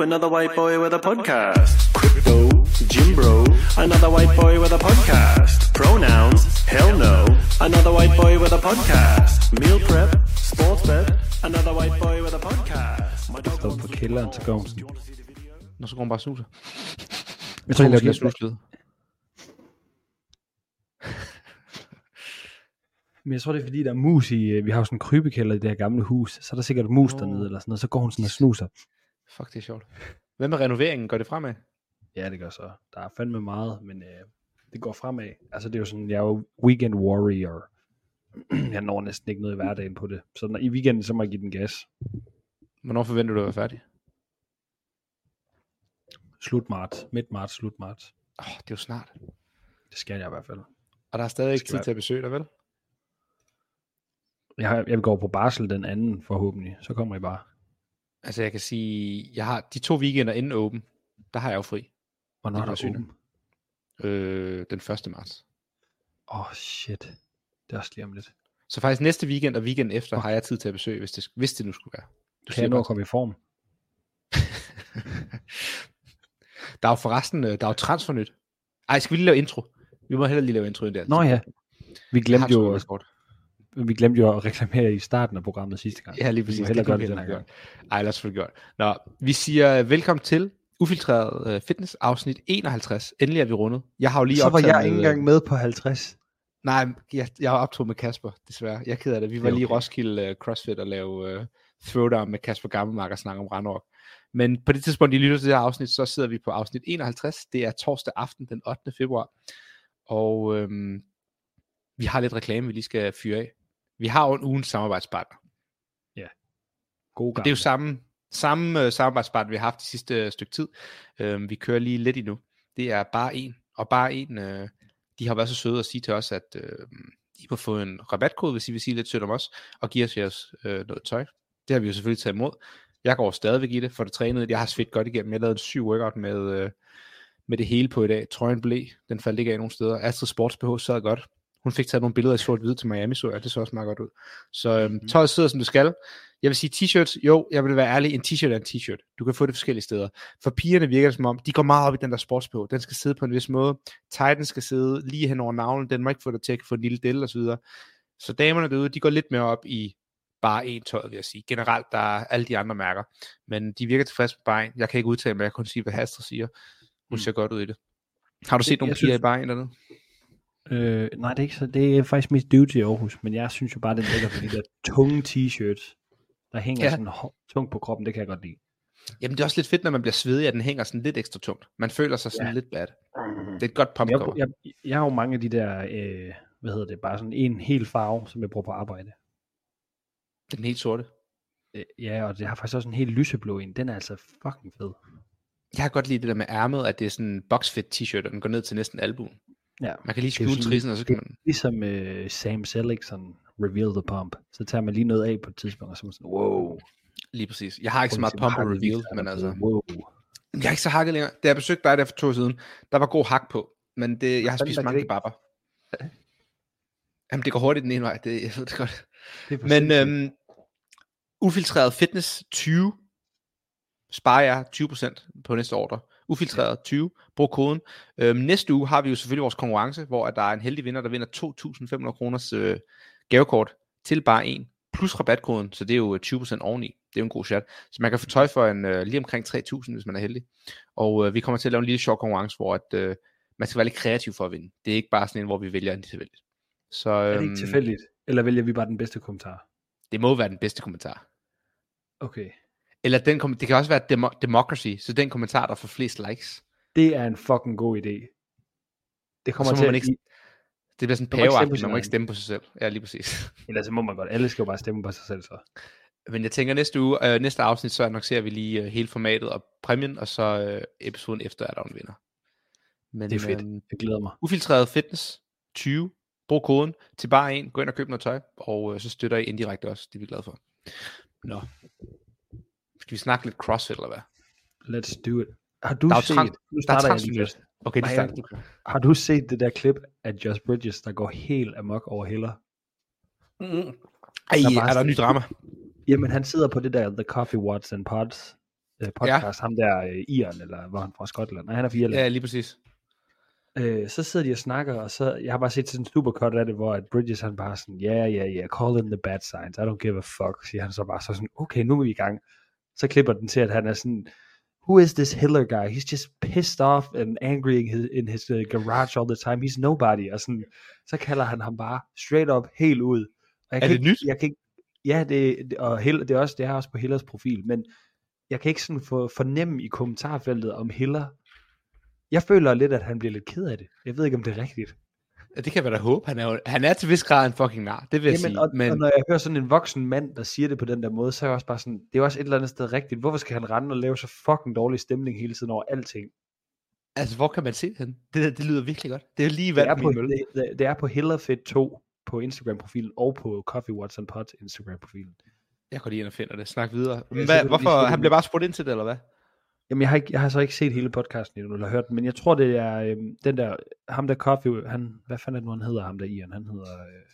Ooh, another white boy with a podcast. Crypto, Jim Bro, another white boy with a podcast. Pronouns, hell no, another white boy with a podcast. Meal prep, sports bet, another white boy with a podcast. My dog Står på kælderen, hun sådan. Nå, så går hun bare og snuser. Jeg tror, jeg Måske laver snuslyd. Men jeg tror, det er fordi, der er mus i, øh, vi har jo sådan en krybekælder i det her gamle hus, så er der sikkert mus dernede, eller sådan noget, så går hun sådan og snuser. Fuck, det er sjovt. Hvad med renoveringen? Går det fremad? Ja, det gør så. Der er fandme meget, men øh, det går fremad. Altså det er jo sådan, jeg er jo weekend warrior. jeg når næsten ikke noget i hverdagen på det. Så når, i weekenden, så må jeg give den gas. Hvornår forventer du at være færdig? Slut marts, midt marts, slut marts. Åh, oh, det er jo snart. Det skal jeg i hvert fald. Og der er stadig ikke tid være- til at besøge dig, vel? Jeg, har, jeg går på barsel den anden forhåbentlig, så kommer I bare. Altså, jeg kan sige, jeg har de to weekender inden åben, der har jeg jo fri. Hvornår Det er der åben? Øh, den 1. marts. Åh, oh, shit. Det er også lige om lidt. Så faktisk næste weekend og weekend efter har jeg tid til at besøge, hvis det, hvis det nu skulle være. Du Kan jeg nå at komme i form? Der er jo forresten, øh, der er jo transfernyt. Ej, skal vi lige lave intro? Vi må heller lige lave intro der. Nå ja. Vi glemte jo. Vi glemte jo at reklamere i starten af programmet sidste gang. Ja, lige præcis. Det gøre det vi den her gang. Ej, lad os selvfølgelig gøre det. Nå, vi siger øh, velkommen til Ufiltreret øh, Fitness afsnit 51. Endelig er vi rundet. Jeg har jo lige Så var jeg ikke med, engang med på 50. Nej, jeg, jeg har optaget med Kasper, desværre. Jeg er ked af det. Vi var Det er lige okay. Roskilde uh, CrossFit og lave uh, throwdown med Kasper Gammelmark og snakke om Randorp. Men på det tidspunkt, I lytter til det her afsnit, så sidder vi på afsnit 51. Det er torsdag aften den 8. februar. Og øhm, vi har lidt reklame, vi lige skal fyre af. Vi har jo en ugens samarbejdspartner. God Og gang. det er jo samme, samme uh, samarbejdspartner, vi har haft det sidste øh, stykke tid. Øhm, vi kører lige lidt endnu. Det er bare en. Og bare en, øh, de har været så søde at sige til os, at øh, I må få en rabatkode, hvis I vil sige lidt sødt om os, og give os jeres øh, noget tøj. Det har vi jo selvfølgelig taget imod. Jeg går stadigvæk i det, for det trænet. Jeg har svedt godt igennem. Jeg lavede en syv workout med, øh, med det hele på i dag. Trøjen blev, den faldt ikke af nogen steder. Astrid Sports BH sad godt. Hun fik taget nogle billeder i sort-hvid til Miami, så jeg. Det så også meget godt ud. Så øhm, Mhm. tøjet sidder, som det skal. Jeg vil sige t-shirts, jo, jeg vil være ærlig, en t-shirt er en t-shirt. Du kan få det forskellige steder. For pigerne virker det som om, de går meget op i den der sports på. Den skal sidde på en vis måde. Tighten skal sidde lige hen over navlen. Den må ikke få dig til at få en lille del og så videre. Så damerne derude, de går lidt mere op i bare en tøj, vil jeg sige. Generelt, der er alle de andre mærker. Men de virker tilfredse med bare en. Jeg kan ikke udtale mig, jeg kan kun sige, hvad Hastre siger. Hun Mm. ser godt ud i det. Har du set Jeg nogle synes- piger i bare en dernede? Øh, nej, det er, ikke så, det er faktisk mest dudes i Aarhus, men jeg synes jo bare, det er lækkert for de der tunge t-shirts, der hænger Ja. sådan tungt på kroppen, det kan jeg godt lide. Jamen, det er også lidt fedt, når man bliver svedig, at den hænger sådan lidt ekstra tungt. Man føler sig sådan Ja. lidt bad. Det er et godt pump Jeg, jeg, jeg har jo mange af de der, øh, hvad hedder det, bare sådan en hel farve, som jeg bruger på arbejde. Det er den helt sorte. Øh, ja, og det har faktisk også en helt lyseblå en. Den er altså fucking fed. Jeg kan godt lide det der med ærmet, at det er sådan en boxfit t-shirt, og den går ned til næsten albuen. Ja. Man kan lige skjule sådan- trissen, og så kan man... Ligesom øh, Sam Selleck sådan reveal the pump. Så tager man lige noget af på et tidspunkt, og så er man sådan, wow. Lige præcis. Jeg har ikke så meget pump og reveal, men altså... Wow. Jeg er ikke så hakket længere. Da jeg besøgte dig der for to år siden, der var god hak på. Men det, jeg har spist mange kebabber. Jamen, det går hurtigt den ene vej. Det, jeg ved det godt. Det Men øhm, ufiltreret fitness 20 sparer jeg 20% på næste ordre. Ufiltreret 20, brug koden. Øhm, næste uge har vi jo selvfølgelig vores konkurrence, hvor at der er en heldig vinder, der vinder 2.500 kroners øh, gavekort til bare en, plus rabatkoden, så det er jo øh, 20% oveni. Det er jo en god chat. Så man kan få tøj for en, øh, lige omkring 3.000, hvis man er heldig. Og øh, vi kommer til at lave en lille sjov konkurrence, hvor at, øh, man skal være lidt kreativ for at vinde. Det er ikke bare sådan en, hvor vi vælger en tilfældigt. Så, er det øhm, ikke tilfældigt? Eller vælger vi bare den bedste kommentar? det må være den bedste kommentar. Okay. Eller den, kom- det kan også være demo- democracy, så den kommentar, der får flest likes. Det er en fucking god idé. Det kommer til man at ikke, det bliver sådan Man må ikke stemme på paveagtigt, sin man må ikke stemme på sig selv. Ja, lige præcis. Eller så må man godt. Alle skal jo bare stemme på sig selv så. Men jeg tænker næste uge, øh, næste afsnit, så annoncerer vi lige øh, hele formatet og præmien, og så øh, episoden efter er der en vinder. Men, Det er fedt. øhm, Jeg glæder mig. ufiltreret fitness 20, brug koden til bare en, gå ind og køb noget tøj, og øh, så støtter I indirekte også, det er vi glade for. Nå. Skal vi snakke lidt CrossFit, eller hvad? Let's do it. Har du Der er set, tran- nu Der er transfer. først. Okay, det starter. Har du set det der klip af Josh Bridges, der går helt amok over heller? Ej, Der er er der ny drama? Jamen, han sidder på det der The Coffee Watts and Pods øh, podcast, ja. ham der øh, Ian, eller hvor han fra Skotland, nej, han er fra Irland. Ja, lige præcis. Øh, så sidder de og snakker, og så, jeg har bare set sådan en supercut af det, hvor at Bridges han bare sådan, ja, ja, ja, call in the bad signs, I don't give a fuck, siger han så bare så sådan, okay, nu er vi i gang. Så klipper den til, at han er sådan, who is this Hitler guy? He's just pissed off and angry in his, in his uh, garage all the time. He's nobody. Og sådan, så kalder han ham bare straight up helt ud. Og jeg Er kan det ikke, nyt? Jeg kan ikke, ja, det, og Hiller, det, er også, det er også på Hillers profil, men jeg kan ikke sådan få fornemme i kommentarfeltet om Hiller. Jeg føler lidt, at han bliver lidt ked af det. Jeg ved ikke, om det er rigtigt. Det kan man da håbe. Han er, jo, han er til vis grad en fucking nar, det vil jeg Jamen, sige. og, men og når jeg hører sådan en voksen mand, der siger det på den der måde, så er jeg også bare sådan, det er også et eller andet sted rigtigt. Hvorfor skal han rende og lave så fucking dårlig stemning hele tiden over alting? altså, hvor kan man se henne? Det, det lyder virkelig godt. Det er lige Det vand er, på på, min mølle. det, det, det er på Hillerfit 2 på Instagram-profilen og på Coffee Watson Pod Instagram-profilen. Jeg går lige ind og finder det. Snak videre. Hvad, jeg hvorfor? Han bliver bare spurgt ind til det, eller hvad? Jamen, jeg har, ikke, jeg har så ikke set hele podcasten endnu, eller hørt den, men jeg tror, det er øhm, den der, ham der Coffee, han, hvad fanden er det nu, han hedder, ham der Ian, han hedder, øh,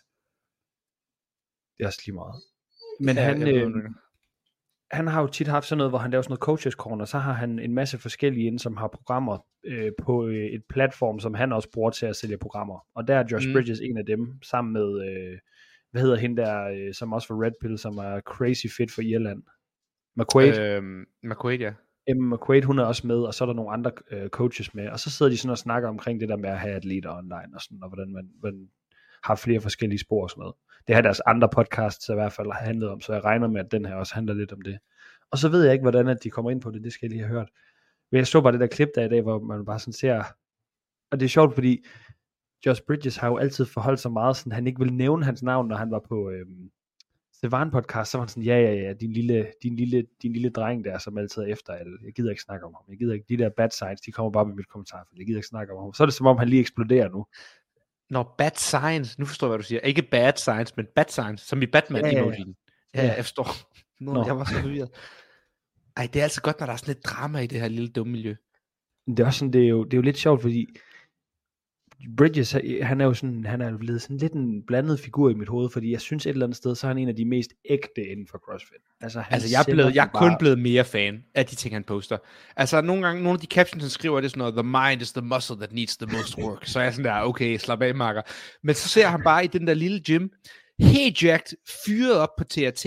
det er også lige meget. Men Ja, han, øh, han har jo tit haft sådan noget, hvor han laver sådan noget coaches corner, så har han en masse forskellige inde, som har programmer øh, på øh, et platform, som han også bruger til at sælge programmer. Og der er Josh Mm. Bridges en af dem, sammen med, øh, hvad hedder hende der, øh, som også var Red Pill, som er crazy fit for Irland. McQuaid. Øh. McQuaid, ja. Emma McQuaid, hun er også med, og så er der nogle andre øh, coaches med, og så sidder de sådan og snakker omkring det der med at have atleter online, og sådan, og hvordan man, man har flere forskellige spor og sådan noget. Det har deres andre podcasts i hvert fald handlet om, så jeg regner med, at den her også handler lidt om det. Og så ved jeg ikke, hvordan at de kommer ind på det, det skal jeg lige have hørt. Men jeg så bare det der klip der i dag, hvor man bare sådan ser, og det er sjovt, fordi Josh Bridges har jo altid forholdt sig meget sådan, han ikke ville nævne hans navn, når han var på øhm, Sevan podcast, så var han sådan, ja, ja, ja, din lille, din lille, din lille dreng der, som altid er efter alle. Jeg gider ikke snakke om ham. Jeg gider ikke, de der bad signs, de kommer bare med mit kommentar, jeg gider ikke snakke om ham. Så er det som om, han lige eksploderer nu. Når bad signs, nu forstår jeg, hvad du siger. Ikke bad signs, men bad signs, som i batman Ja, ja, ja. Ja, Ja. jeg forstår. Nå, Nå. jeg var så forvirret. Ej, det er altså godt, når der er sådan lidt drama i det her lille dumme miljø. Det er også sådan, det er jo, det er jo lidt sjovt, fordi Bridges, han er jo sådan, han er blevet sådan lidt en blandet figur i mit hoved, fordi jeg synes et eller andet sted, så er han en af de mest ægte inden for CrossFit. Altså, han Altså, jeg er, blevet, jeg er kun bare- blevet mere fan af de ting, han poster. Altså, nogle gange, nogle af de captions, han skriver, det er sådan noget, the mind is the muscle that needs the most work. Så er jeg sådan der, okay, slap af, makker. Men så ser han bare i den der lille gym, helt jacked, fyret op på TRT.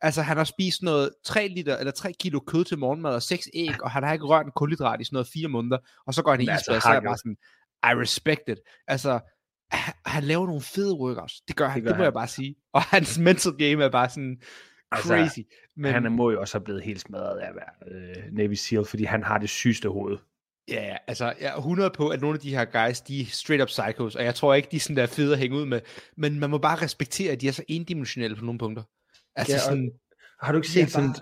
Altså, han har spist noget 3 liter, eller 3 kilo kød til morgenmad, og 6 æg, og han har ikke rørt en kulhydrat i sådan noget 4 måneder, og så går han i altså, isbad, så er jeg hakket. bare sådan, I respect it. Altså, han, han laver nogle fede workouts. Det gør han, det, gør det må han. jeg bare sige. Og hans mental game er bare sådan Altså, crazy. Men han må jo også have blevet helt smadret af at være øh, Navy SEAL, fordi han har det sygeste hoved. Ja, ja, altså jeg er 100 på, at nogle af de her guys, de er straight up psychos, og jeg tror ikke, de er sådan der fede at hænge ud med, men man må bare respektere, at de er så endimensionelle på nogle punkter. Altså Ja, sådan, Har du ikke set sådan,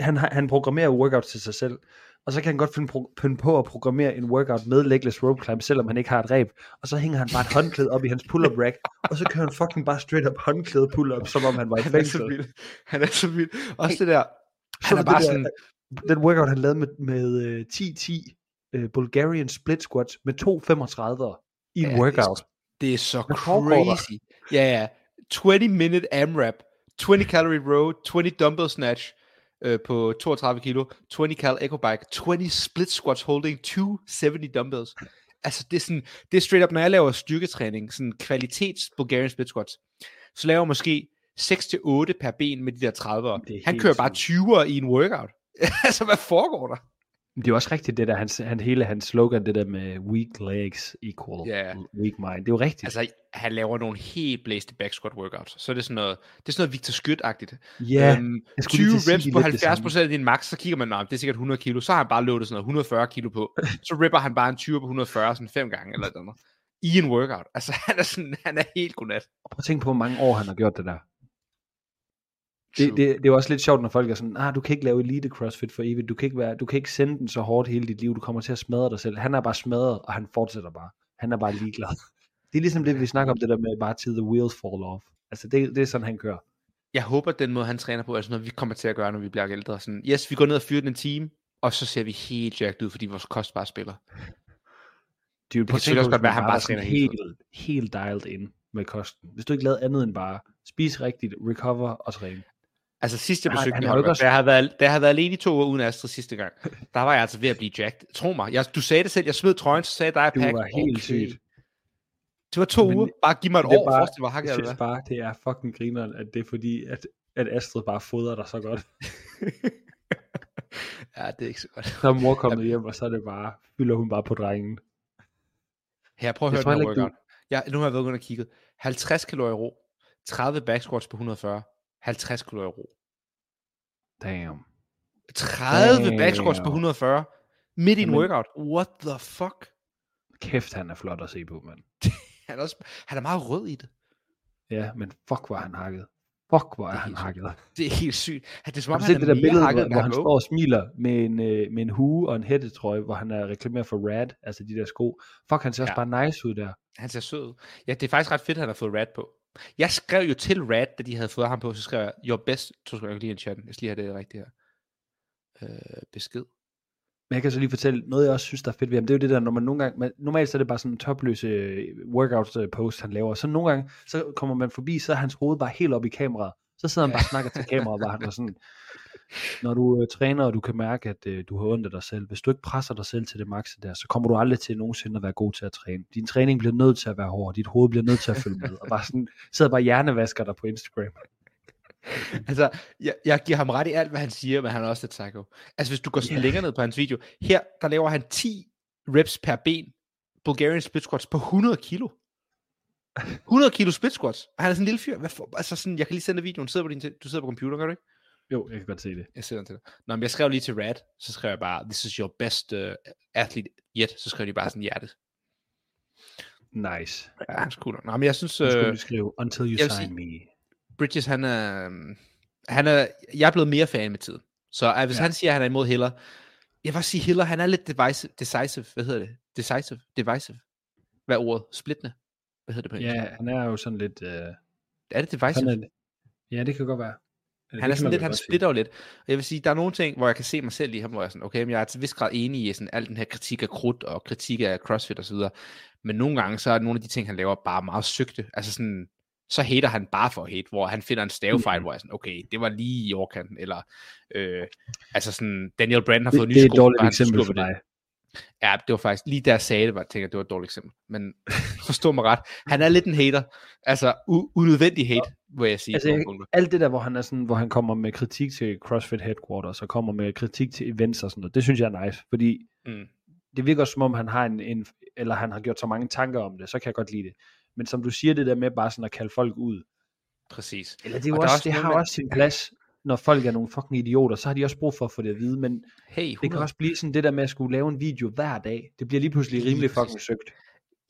han, har- han programmerer workouts til sig selv, og så kan han godt finde, finde på at programmere en workout med legless rope climb, selvom han ikke har et reb, og så hænger han bare et håndklæde op i hans pull-up rack, og så kører han fucking bare straight up håndklæde pull-up, som om han var i han er så fængsel. vild. Han er så vild. Også det der, han er bare der- sådan, Den workout, han lavede med, med øh, 10-10 øh, Bulgarian split squats med to 35'ere i en Ja, det er workout. det er så crazy. Ja, ja. 20 minute AMRAP, 20 calorie row, 20 dumbbell snatch øh, på 32 kilo, 20 cal echo bike, 20 split squats holding 270 dumbbells. Altså det er sådan, det er straight up, når jeg laver styrketræning, sådan kvalitets Bulgarian split squats, så laver jeg måske 6-8 per ben med de der 30'ere. Det er Han kører bare sindssygt. 20'er i en workout. altså hvad foregår der? Det er også rigtigt, det der, hans, han, hele hans slogan, det der med weak legs equal Ja. weak mind. Det er jo rigtigt. Altså han laver nogle helt blæste back squat workouts. Så er det sådan noget, det er sådan noget Victor Skyt-agtigt. ja, øhm, jeg skulle 20 lige til at sige reps på det samme. 70% af din max, så kigger man, nej, det er sikkert 100 kilo, så har han bare loadet sådan noget 140 kilo på. Så ripper han bare en 20 på 140 sådan fem gange eller noget. I en workout. Altså han er sådan, han er helt godnat. Prøv at tænke på, hvor mange år han har gjort det der. Det, det, det er også lidt sjovt, når folk er sådan, ah, du kan ikke lave elite crossfit for evigt, du kan, ikke være, du kan ikke sende den så hårdt hele dit liv, du kommer til at smadre dig selv. Han er bare smadret, og han fortsætter bare. Han er bare ligeglad. Det er ligesom det, vi snakker om, det der med bare til the wheels fall off. Altså, det, det er sådan, han kører. Jeg håber, at den måde, han træner på, sådan noget, vi kommer til at gøre, når vi bliver ældre. Sådan, yes, vi går ned og fyrer den en time, og så ser vi helt jacked ud, fordi vores kost bare spiller. Det, er jo, kan selvfølgelig også godt være, at han bare træner hele helt, helt dialed ind med kosten. Hvis du ikke lavede andet end bare spise rigtigt, recover og træne. Altså sidst jeg Han- besøgte han ikke Holger, jeg havde været, jeg havde været alene i to uger uden Astrid sidste gang, der var jeg altså ved at blive jacked. Tro mig, jeg, du sagde det selv, jeg smed trøjen, så sagde jeg dig, Det Pack, var helt sygt. Det var to Men uger, bare giv mig et det år, bare- hvor Jeg hakket jeg synes bare, det er fucking grineren, at det er fordi, at, at Astrid bare fodrer dig så godt. Ja, det er ikke så godt. Så er mor kommet hjem, og så er det bare, fylder hun bare på drengen. Her, prøv at høre den her workout. Jeg, nu har jeg været ude og kigget. 50 kalorier ro, 30 back squats på 140, 50 kalorier ro. Damn. 30 back squats på Damn. 140, midt i en Jamen- workout. What the fuck? Kæft, han er flot at se på, mand. Han er, også, han er meget rød i det. Ja, men fuck, hvor han hakket. Fuck, hvor er er han hakket. Det er helt sygt. Han, det er som om, han det der billede, hakket, hvor, han står og smiler med en, øh, med en hue og en hættetrøje, hvor han er reklameret for Rad, altså de der sko. Fuck, han ser også Ja. bare nice ud der. Han ser sød ud. Ja, det er faktisk ret fedt, at han har fået Rad på. Jeg skrev jo til Rad, da de havde fået ham på, så skrev jeg, your best, så skal jeg lige i chatten, jeg skal lige have det rigtigt her. Øh, besked. Men jeg kan så lige fortælle, noget jeg også synes, der er fedt ved ham, det er jo det der, når man nogle gange, man, normalt så er det bare sådan en topløse øh, workout øh, post, han laver, så nogle gange, så kommer man forbi, så er hans hoved bare helt op i kameraet, så sidder han bare og snakker til kameraet, bare han er sådan, når du øh, træner, og du kan mærke, at øh, du har ondt af dig selv, hvis du ikke presser dig selv til det makse der, så kommer du aldrig til nogensinde at være god til at træne. Din træning bliver nødt til at være hård, dit hoved bliver nødt til at følge med, og bare sådan, sidder bare hjernevasker dig på Instagram. Altså, jeg, jeg giver ham ret i alt, hvad han siger, men han er også lidt psycho. Altså, hvis du går sådan Ja. længere ned på hans video, her, der laver han 10 reps per ben, Bulgarian split squats på 100 kilo. 100 kilo split squats. Og han er sådan en lille fyr. Hvad for, altså sådan, jeg kan lige sende videoen. Du sidder på, din, du sidder på computer, gør du ikke? Jo, jeg kan godt se det. Jeg sender den til dig. Nå, men jeg skrev lige til Rad, så skrev jeg bare, this is your best uh, athlete yet. Så skrev de bare sådan hjertet. Nice. Ja, han cool. Nå, men jeg synes, Nu skulle øh, skrive, until you sign sige- me. Bridges, han er, han er, jeg er blevet mere fan med tiden. Så uh, hvis Ja. han siger, at han er imod Hiller, jeg vil også sige, Hiller, han er lidt divisive, decisive, hvad hedder det? Decisive, divisive. Hvad er ordet? Splittende? Hvad hedder det på engelsk? Ja, han er jo sådan lidt... Øh, Er det divisive? sådan ja, det kan godt være. Ja, Han er sådan lidt, han splitter jo lidt. Og jeg vil sige, der er nogle ting, hvor jeg kan se mig selv i ham, hvor jeg er sådan, okay, men jeg er til vis grad enig i sådan, al den her kritik af krudt og kritik af CrossFit osv. Men nogle gange, så er nogle af de ting, han laver, bare meget søgte. Altså sådan, så hater han bare for hate, hvor han finder en stavefejl, Mhm. hvor jeg er sådan, okay, det var lige i overkanten, eller øh, altså sådan, Daniel Brand har fået Det, nye det er sko, et dårligt eksempel for skubber det. Ja, det var faktisk, lige da jeg sagde det, var, jeg at det var et dårligt eksempel. Men forstå mig ret. Han er lidt en hater. Altså, u- unødvendig hate, vil jeg sige. Altså. Alt det der, hvor han, er sådan, hvor han kommer med kritik til CrossFit Headquarters, og kommer med kritik til events og sådan noget, det synes jeg er nice, fordi Mm. det virker som om, han har en, en, eller han har gjort så mange tanker om det, så kan jeg godt lide det. Men som du siger, det der med bare sådan at kalde folk ud, Præcis. eller det, er jo Og der også, det har med- også sin plads, når folk er nogle fucking idioter, så har de også brug for at få det at vide, men Hey, det 100. kan også blive sådan det der med at skulle lave en video hver dag, det bliver lige pludselig rimelig fucking søgt.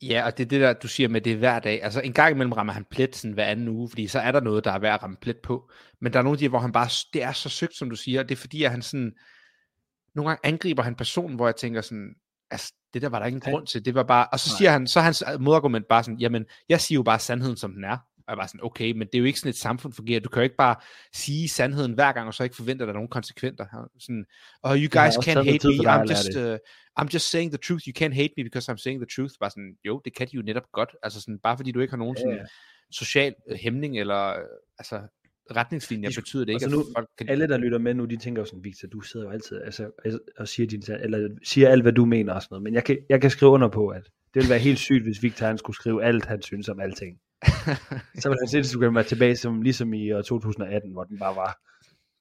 Ja, og det er det der, du siger med, det er hver dag. Altså en gang imellem rammer han plet sådan hver anden uge, fordi så er der noget, der er værd at ramme plet på. Men der er nogle af de, hvor han bare, det er så søgt, som du siger, og det er fordi, at han sådan, nogle gange angriber han personen, hvor jeg tænker sådan, altså det der var der ingen grund til, det var bare, og så Nej. siger han, så er hans modargument bare sådan, jamen, jeg siger jo bare sandheden, som den er. Og jeg var sådan, okay, men det er jo ikke sådan et samfund fungerer. Du kan jo ikke bare sige sandheden hver gang, og så ikke forvente, at der er nogen konsekvenser. Sådan, oh, you guys også can't hate me, I'm just, uh, I'm just saying the truth. You can't hate me because I'm saying the truth. Bare sådan, jo, det kan de jo netop godt. Altså sådan, bare fordi du ikke har nogen Ja, sådan ja. social øh, hæmning eller øh, altså retningslinjer, De- betyder det ikke, altså at nu- folk kan... alle, der lytter med nu, de tænker jo sådan, Victor, du sidder jo altid altså, altså, og siger, din, eller siger alt, hvad du mener og sådan noget. Men jeg kan, jeg kan skrive under på, at det ville være helt sygt, hvis Victor han skulle skrive alt, han synes om alting. Så ville hans Instagram være tilbage som, ligesom i år 2018, hvor den bare var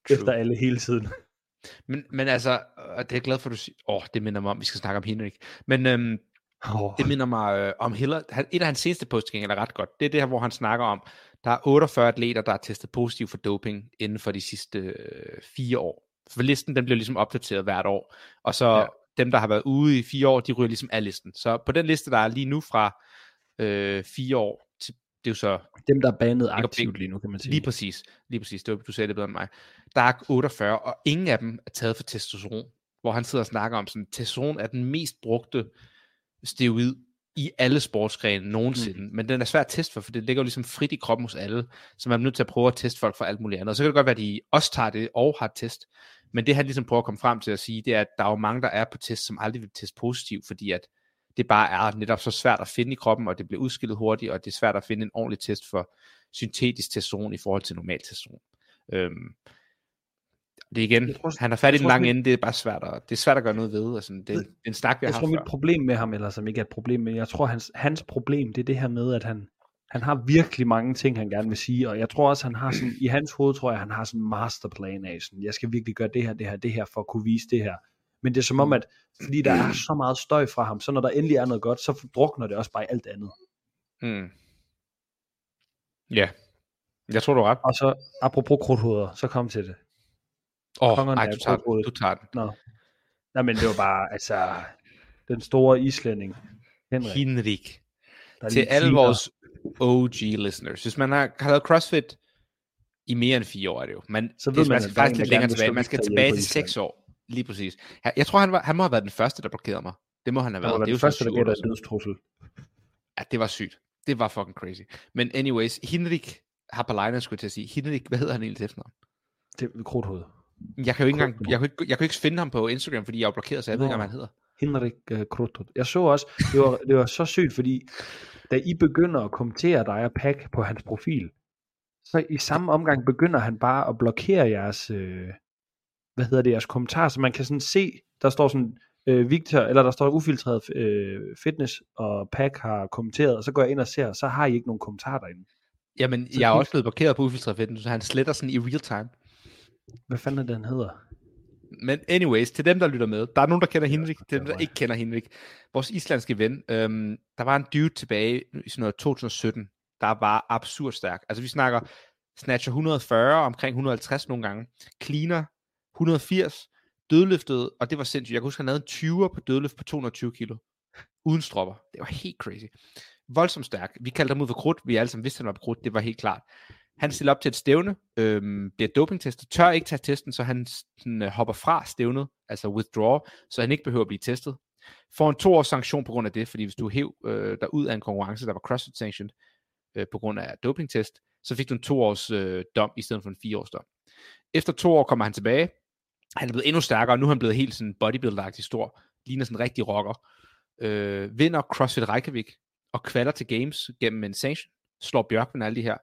True. efter alle hele tiden. men, men altså, og det er jeg glad for, at du siger... Åh, oh, det minder mig om, vi skal snakke om Henrik. Men øhm, Oh, det minder mig øh, om Hiller. Han, et af hans seneste posting er ret godt. Det er det her, hvor han snakker om, der er 48 atleter, der er testet positiv for doping inden for de sidste øh, fire år. For listen, den bliver ligesom opdateret hvert år. Og så Ja. dem, der har været ude i fire år, de ryger ligesom af listen. Så på den liste, der er lige nu fra øh, fire år, det er jo så dem, der er Ikke- aktivt lige nu, kan man sige. Lige præcis. Lige præcis. Det var, du sagde det bedre end mig. Der er 48, og ingen af dem er taget for testosteron. Hvor han sidder og snakker om, sådan, testosteron er den mest brugte steroid i alle sportsgrene nogensinde. Mm. Men den er svær at teste for, for det ligger jo ligesom frit i kroppen hos alle. Så man er nødt til at prøve at teste folk for alt muligt andet. Og så kan det godt være, at de også tager det og har et test. Men det han ligesom prøver at komme frem til at sige, det er, at der er jo mange, der er på test, som aldrig vil teste positivt, fordi at det bare er netop så svært at finde i kroppen, og det bliver udskillet hurtigt, og det er svært at finde en ordentlig test for syntetisk testosteron i forhold til normal testosteron. Øhm, det er igen, Jeg tror- han har fat i den lange ende, det er bare svært at, det er svært at gøre noget ved. Altså, det, det er en snak, vi har Jeg tror, mit problem med ham, eller som ikke er et problem, men jeg tror, hans, hans problem, det er det her med, at han, han har virkelig mange ting, han gerne vil sige, og jeg tror også, han har sådan, i hans hoved, tror jeg, han har sådan en masterplan af, sådan, jeg skal virkelig gøre det her, det her, det her, for at kunne vise det her. Men det er som om, at fordi der er så meget støj fra ham, så når der endelig er noget godt, så drukner det også bare i alt andet. Mm. Ja, jeg tror, du ret. Og så, apropos krudthoveder, så kom til det. Åh, oh, Kongerne ej, er du tager, den. du tager den. Nå. Nej, men det var bare, altså, den store islænding, Henrik, Henrik. Til alle vores OG-listeners. Hvis man har, har lavet CrossFit i mere end fire år, er det jo. Men Så det, ved man, man, man skal faktisk lidt længere tilbage. Man skal tilbage til seks år. Lige præcis. Jeg, tror, han, var, han må have været den første, der blokerede mig. Det må han have Han været. var det er den første, der gav dig dødstrussel. Ja, det var sygt. Det var fucking crazy. Men anyways, Henrik Hapalainen skulle jeg til at sige. Henrik, hvad hedder han egentlig til efternavn? Det er krudthoved. Jeg kan jo ikke engang, jeg kan, ikke, jeg kan ikke finde ham på Instagram, fordi jeg er blokeret, så jeg ved ikke, Nå. hvad han hedder. Henrik uh, Krudthoved. Jeg så også, det var, det var så sygt, fordi da I begynder at kommentere dig og Pak på hans profil, så i samme omgang begynder han bare at blokere jeres, øh, hvad hedder det, jeres kommentarer, så man kan sådan se, der står sådan, øh, Victor, eller der står ufiltreret øh, fitness, og Pak har kommenteret, og så går jeg ind og ser, så har I ikke nogen kommentarer derinde. Jamen, Så jeg er også blevet blokeret på ufiltreret fitness, så han sletter sådan i real time. Hvad fanden er det, han hedder? Men anyways, til dem, der lytter med, der er nogen, der kender Henrik, til dem, der ikke kender Henrik. Vores islandske ven, øhm, der var en dude tilbage i sådan noget 2017, der var absurd stærk. Altså vi snakker snatcher 140, omkring 150 nogle gange, cleaner 180, dødløftet, og det var sindssygt. Jeg kan huske, han havde en 20'er på dødløft på 220 kilo, uden stropper. Det var helt crazy. Voldsomt stærk. Vi kaldte ham ud for krudt. Vi alle sammen vidste, han var på krudt. Det var helt klart. Han stiller op til et stævne, øhm, bliver dopingtestet, tør ikke tage testen, så han sådan, øh, hopper fra stævnet, altså withdraw, så han ikke behøver at blive testet. Får en to års sanktion på grund af det, fordi hvis du hæv øh, dig ud af en konkurrence, der var CrossFit sanctioned øh, på grund af dopingtest, så fik du en to års øh, dom i stedet for en fire års dom. Efter to år kommer han tilbage. Han er blevet endnu stærkere, og nu er han blevet helt sådan bodybuilder-agtig stor. Ligner sådan en rigtig rocker. Øh, vinder CrossFit Reykjavik og kvalder til Games gennem en sanction. Slår Bjørkman og alle de her.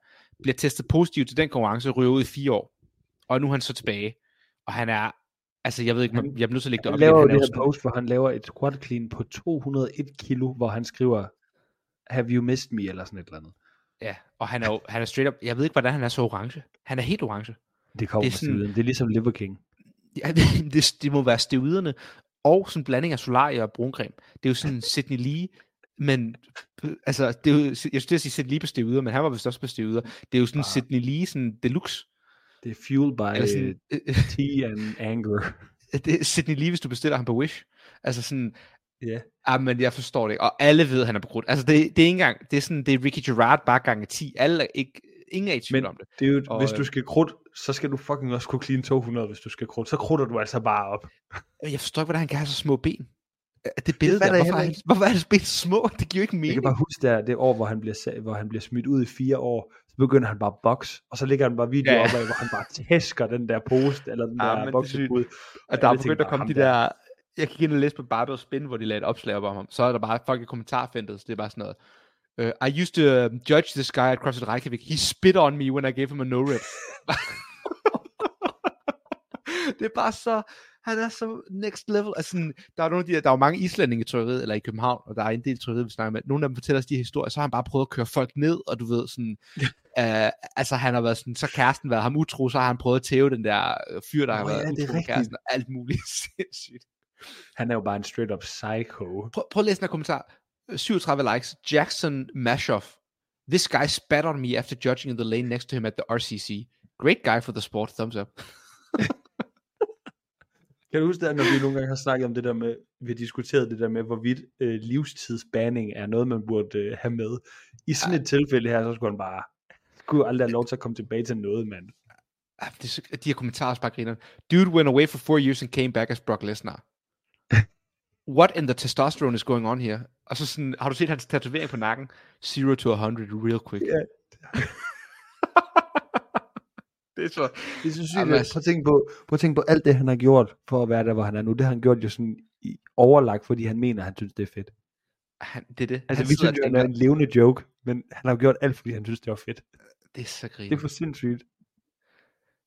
Bliver testet positiv til den konkurrence, ryger ud i fire år. Og nu er han så tilbage. Og han er, altså jeg ved ikke, Han- jeg bliver nødt til at lægge det Han op. laver jo igen. det er her sådan- post, hvor han laver et squat clean på 201 kilo, hvor han skriver, have you missed me, eller sådan et eller andet. Ja, og han er jo, han er straight up, jeg ved ikke, hvordan han er så orange. Han er helt orange. Det kommer Det er sådan... det er ligesom Liver King. Ja, det, det, må være steroiderne, og sådan en blanding af solarie og bruncreme. Det er jo sådan Sidney Lee, men altså, det er jo, jeg skulle at sige Sidney Lee på steroider, men han var vist også på steroider. Det er jo sådan Ah. Sidney Lee, sådan deluxe. Det er fueled by Eller sådan, øh, tea and anger. det er Sidney Lee, hvis du bestiller ham på Wish. Altså sådan, Ja. ah, men jeg forstår det ikke. Og alle ved, at han er på grund. Altså, det, det er ikke engang, det er sådan, det er Ricky Gerard bare gange 10. Alle er ikke, ingen er i tvivl Men- om det. Det er jo, Og, hvis øh, du skal krudt, så skal du fucking også kunne clean 200, hvis du skal krudt. Så krutter du altså bare op. Jeg forstår ikke, hvordan han kan have så små ben. Øh, Det billede der, fatter jeg hvorfor, er hvorfor er hans ben så små? Det giver jo ikke Jeg mening. kan bare huske der, det år, hvor han bliver, hvor han bliver smidt ud i fire år, så begynder han bare at boxe, og så ligger han bare video Ja, op af, hvor han bare tæsker den der post, eller den Ja, men der det er boksebud. Og der er begyndt at komme de der... Jeg gik ind og læste på Barbell Spin, hvor de lagde et opslag op om ham. Så er der bare folk i kommentarfeltet, så det er bare sådan noget. Uh, I used to um, judge this guy at CrossFit Reykjavik. He spit on me when I gave him a no rep. det er bare så... Han er så next level. Altså, sådan, der er nogle af de der, der er jo mange islændinge i trykkeriet, eller i København, og der er en del trykkeriet, vi snakker med. Nogle af dem fortæller os de her historier, så har han bare prøvet at køre folk ned, og du ved sådan, uh, altså han har været sådan, så kæresten været ham utro, så har han prøvet at tæve den der øh, fyr, der har Nå været ja, utro med kæresten, og alt muligt sindssygt. Han er jo bare en straight up psycho. Prøv, prøv at læse den her kommentar. 37 likes. Jackson Mashoff. This guy spat on me after judging in the lane next to him at the RCC. Great guy for the sport. Thumbs up. Kan du huske det, når vi nogle gange har snakket om det der med, vi har diskuteret det der med, hvorvidt øh, livstidsbanning er noget, man burde øh, have med. I sådan et tilfælde her, så skulle han bare, skulle aldrig have lov til at komme tilbage til noget, mand. Ah, de her kommentarer er bare griner. Dude went away for four years and came back as Brock Lesnar. What in the testosterone is going on here? Og så sådan, har du set hans tatovering på nakken? Zero to 100 real quick. Ja. det er så... Det er så sygt. Jamen, altså- Prøv at, tænke på, prøv at tænke på alt det, han har gjort for at være der, hvor han er nu. Det har han gjort jo sådan i overlagt, fordi han mener, at han synes, det er fedt. Han, det er det. Altså, han vi synes, jo, han er en levende joke, men han har gjort alt, fordi han synes, det var fedt. det er så Det er griner. for sindssygt.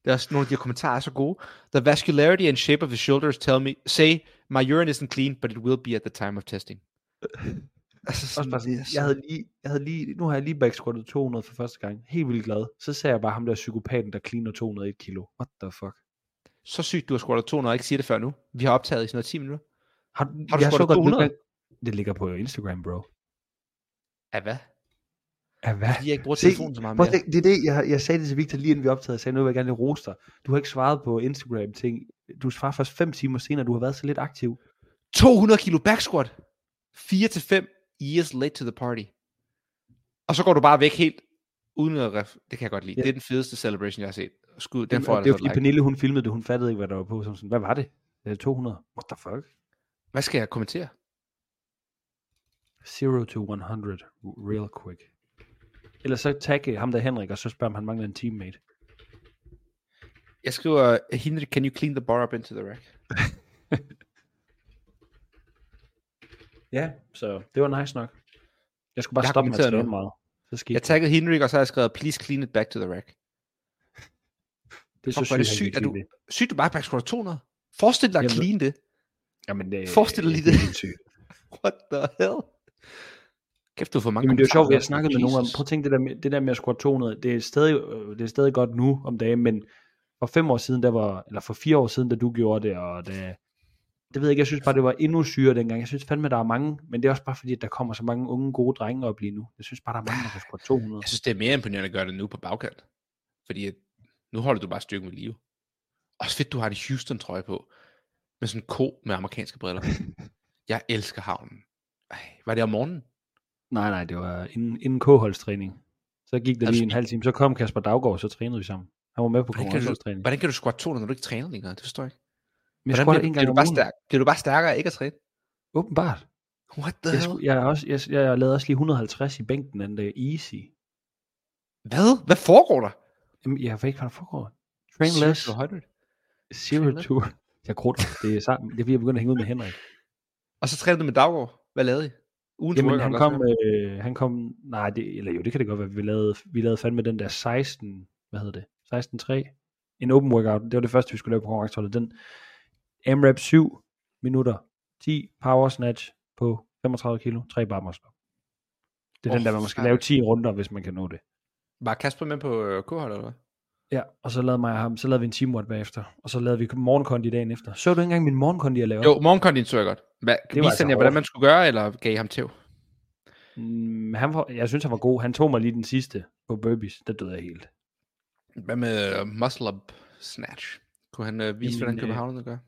Det er også nogle af de kommentarer er så gode. The vascularity and shape of his shoulders tell me, say, my urine isn't clean, but it will be at the time of testing. altså, Også bare sådan, jeg, havde lige, jeg havde lige, nu har jeg lige backsquattet 200 for første gang. Helt vildt glad. Så ser jeg bare ham der psykopaten, der cleaner 201 kilo. What the fuck? Så sygt, du har squattet 200 og ikke siger det før nu. Vi har optaget i sådan noget 10 minutter. Har, Har du jeg squattet godt 200? nogle gange- Det ligger på Instagram, bro. Af hvad? Ja, hvad? Fordi jeg ikke bruger telefonen så meget mere. tænke, det er det, jeg, jeg sagde det til Victor lige inden vi optagede. Jeg sagde, nu vil jeg gerne lige rose dig. Du har ikke svaret på Instagram ting. Du svarer først fem timer senere, du har været så lidt aktiv. 200 kilo back squat. 4 til 5 years late to the party. Og så går du bare væk helt uden at ref... Det kan jeg godt lide. Ja. Det er den fedeste celebration, jeg har set. Skud, den får jeg det er altså fordi like. Pernille, hun filmede det, hun fattede ikke, hvad der var på. Så sådan, hvad var det? Det er 200. What the fuck? Hvad skal jeg kommentere? 0 to 100, real quick. Eller så tagge ham der Henrik, og så spørger om han mangler en teammate. Jeg skriver, Henry, can you clean the bar up into the rack? Ja, så det var nice nok. Jeg skulle bare Jeg stoppe med at nu. meget. Så skete Jeg taggede Henrik, og så har jeg skrevet, please clean it back to the rack. det er så det sygt, sygt, at du... Sygt, du bare back squat 200. Forestil dig at clean det. Jamen, det, Forestil dig lige det. What the hell? Kæft, du får mange Jamen det er jo sjovt, vi har snakket med nogen om, prøv at tænke det der med, det der med at squat 200, det er, stadig, øh, det er stadig godt nu om dagen, men for fem år siden, der var, eller for fire år siden, da du gjorde det, og det, det ved jeg ikke, jeg synes bare, det var endnu syre dengang. Jeg synes fandme, der er mange, men det er også bare fordi, at der kommer så mange unge gode drenge op lige nu. Jeg synes bare, der er mange, der kan squat 200. Jeg synes, det er mere imponerende at gøre det nu på bagkant. Fordi at nu holder du bare styrken ved live. Også fedt, du har en Houston-trøje på. Med sådan en ko med amerikanske briller. Jeg elsker havnen. Ej, var det om morgenen? Nej, nej, det var inden, inden K-holdstræning. Så gik der Altså, lige en halv time, så kom Kasper Daggaard, så trænede vi sammen. Han var med på du, konkurrencetræning. hvordan kan du squat 200, når du ikke træner længere? Det forstår jeg ikke. Men jeg bliver, en bliver, gang du om bare stærk, bliver du bare stærkere ikke at træne? Åbenbart. What the Jeg, hell? jeg, også, jeg, jeg lavede også lige 150 i bænken den dag. Easy. Hvad? Hvad foregår der? Jamen, jeg ved ikke, hvad der foregår. Train Zero less, to 100. zero to... Jeg krutter. Det er, sammen. det er fordi, jeg begynder at hænge ud med Henrik. Og så trænede du med Daggaard. Hvad lavede I? Ugen Jamen, han kom, øh, han kom... Nej, det, eller jo, det kan det godt være. Vi lavede, vi lavede fandme den der 16... Hvad hedder det? 16-3. En open workout. Det var det første, vi skulle lave på konkurrenceholdet. Den AMRAP 7 minutter. 10 power snatch på 35 kilo. 3 bar muscle. Det er Åh, den der, man skal lave 10 runder, hvis man kan nå det. Var Kasper med på øh, K-hold, eller hvad? Ja, og så lavede, mig ham, så lavede vi en teamwork bagefter, og så lavede vi morgenkondi dagen efter. Så du ikke engang min morgenkondi, jeg lavede? Jo, morgenkondien så jeg godt. Hvad, Det viste han altså jer, hvordan man skulle gøre, eller gav I ham tæv? Mm, han var, jeg synes, han var god. Han tog mig lige den sidste på burpees. Der døde jeg helt. Hvad med uh, muscle up snatch? Kunne han uh, vise, Jamen, hvordan øh, københavnerne gør?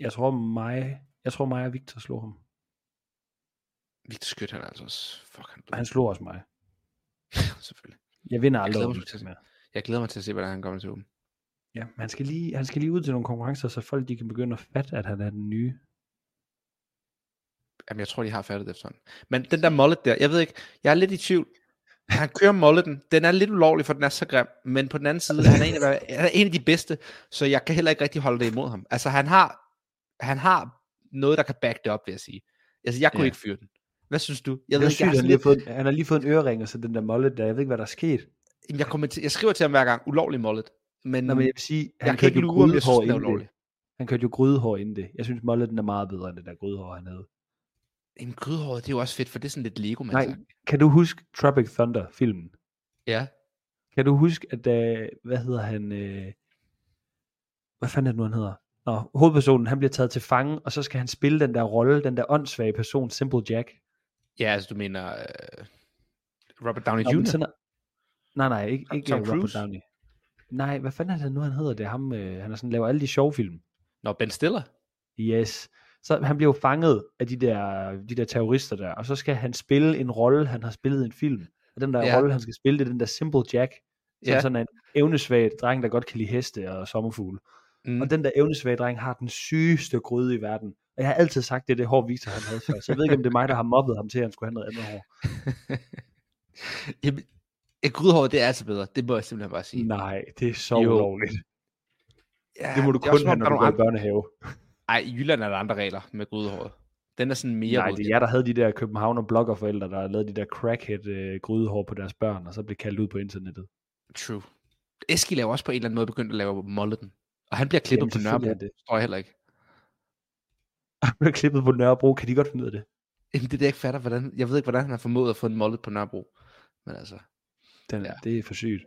Jeg tror mig, jeg tror mig og Victor slog ham. Victor Skødt, han altså også... Fuck, han han slog også mig. Selvfølgelig. Jeg vinder aldrig glæder Jeg glæder mig til at se, hvordan han kommer til åben. Ja, men han skal, lige, han skal lige ud til nogle konkurrencer, så folk de kan begynde at fatte, at han er den nye. Jamen, jeg tror, de har fattet det efterhånden. Men den der mullet der, jeg ved ikke, jeg er lidt i tvivl. Han kører mulleten. Den er lidt ulovlig, for den er så grim. Men på den anden side, han er en af, han er en af de bedste, så jeg kan heller ikke rigtig holde det imod ham. Altså, han har, han har noget, der kan back det op, vil jeg sige. Altså, jeg kunne Ja. ikke fyre den. Hvad synes du? Jeg Jeg ved ved ikke, jeg, sygt, er han, sådan lidt, fået, han har lige fået en ørering, og så den der mollet der. Jeg ved ikke, hvad der er sket. Jeg, kommer til, jeg skriver til ham hver gang, ulovlig mullet. Men, Nå, men jeg vil sige, jeg han kan ikke lure, om jeg synes, den er ulovlig. Han kørte jo grydehår inden det. Jeg synes, mollet er meget bedre end det der grydehår, han havde. Jamen, grydehåret, det er jo også fedt, for det er sådan lidt Lego, man Nej, kan du huske Tropic Thunder filmen? Ja. Kan du huske, at uh, hvad hedder han? Uh, hvad fanden er det nu, han hedder? Nå, hovedpersonen, han bliver taget til fange, og så skal han spille den der rolle, den der åndssvage person, Simple Jack. Ja, altså, du mener uh, Robert Downey Nå, Jr.? sådan Nej, nej, ikke, ikke Tom Robert Cruise? Downey. Nej, hvad fanden er det nu, han hedder? Det ham, øh, han er sådan, laver alle de sjove film. Nå, Ben Stiller? Yes. Så han bliver jo fanget af de der, de der terrorister der, og så skal han spille en rolle, han har spillet i en film. Og den der Ja. rolle, han skal spille, det er den der Simple Jack, som Ja. sådan en evnesvag dreng, der godt kan lide heste og sommerfugle. Mm. Og den der evnesvage dreng har den sygeste gryde i verden. Og jeg har altid sagt, det er det hår, Victor han havde før. Så jeg ved ikke, om det er mig, der har mobbet ham til, at han skulle have noget andet hår. Jamen, et grydehår, det er altså bedre. Det må jeg simpelthen bare sige. Nej, det er så Jo. ulovligt. Ja, Det må du er kun have, når du går i nogle børnehave. andre... Ej, i Jylland er der andre regler med grydehåret. Den er sådan mere Nej, det er jer, der havde de der Københavner bloggerforældre, der lavede de der crackhead øh, grydehår på deres børn, og så blev kaldt ud på internettet. True. Eski er også på en eller anden måde begyndt at lave mulleten. Og han bliver klippet Jamen, på Nørrebro. Det det. tror jeg heller ikke. Han blev klippet på Nørrebro, kan de godt finde ud af det? Jamen, det er det, jeg ikke fatter. Hvordan, jeg ved ikke, hvordan han har formået at få en mullet på Nørrebro. Men altså. Den, Ja. Det er for sygt.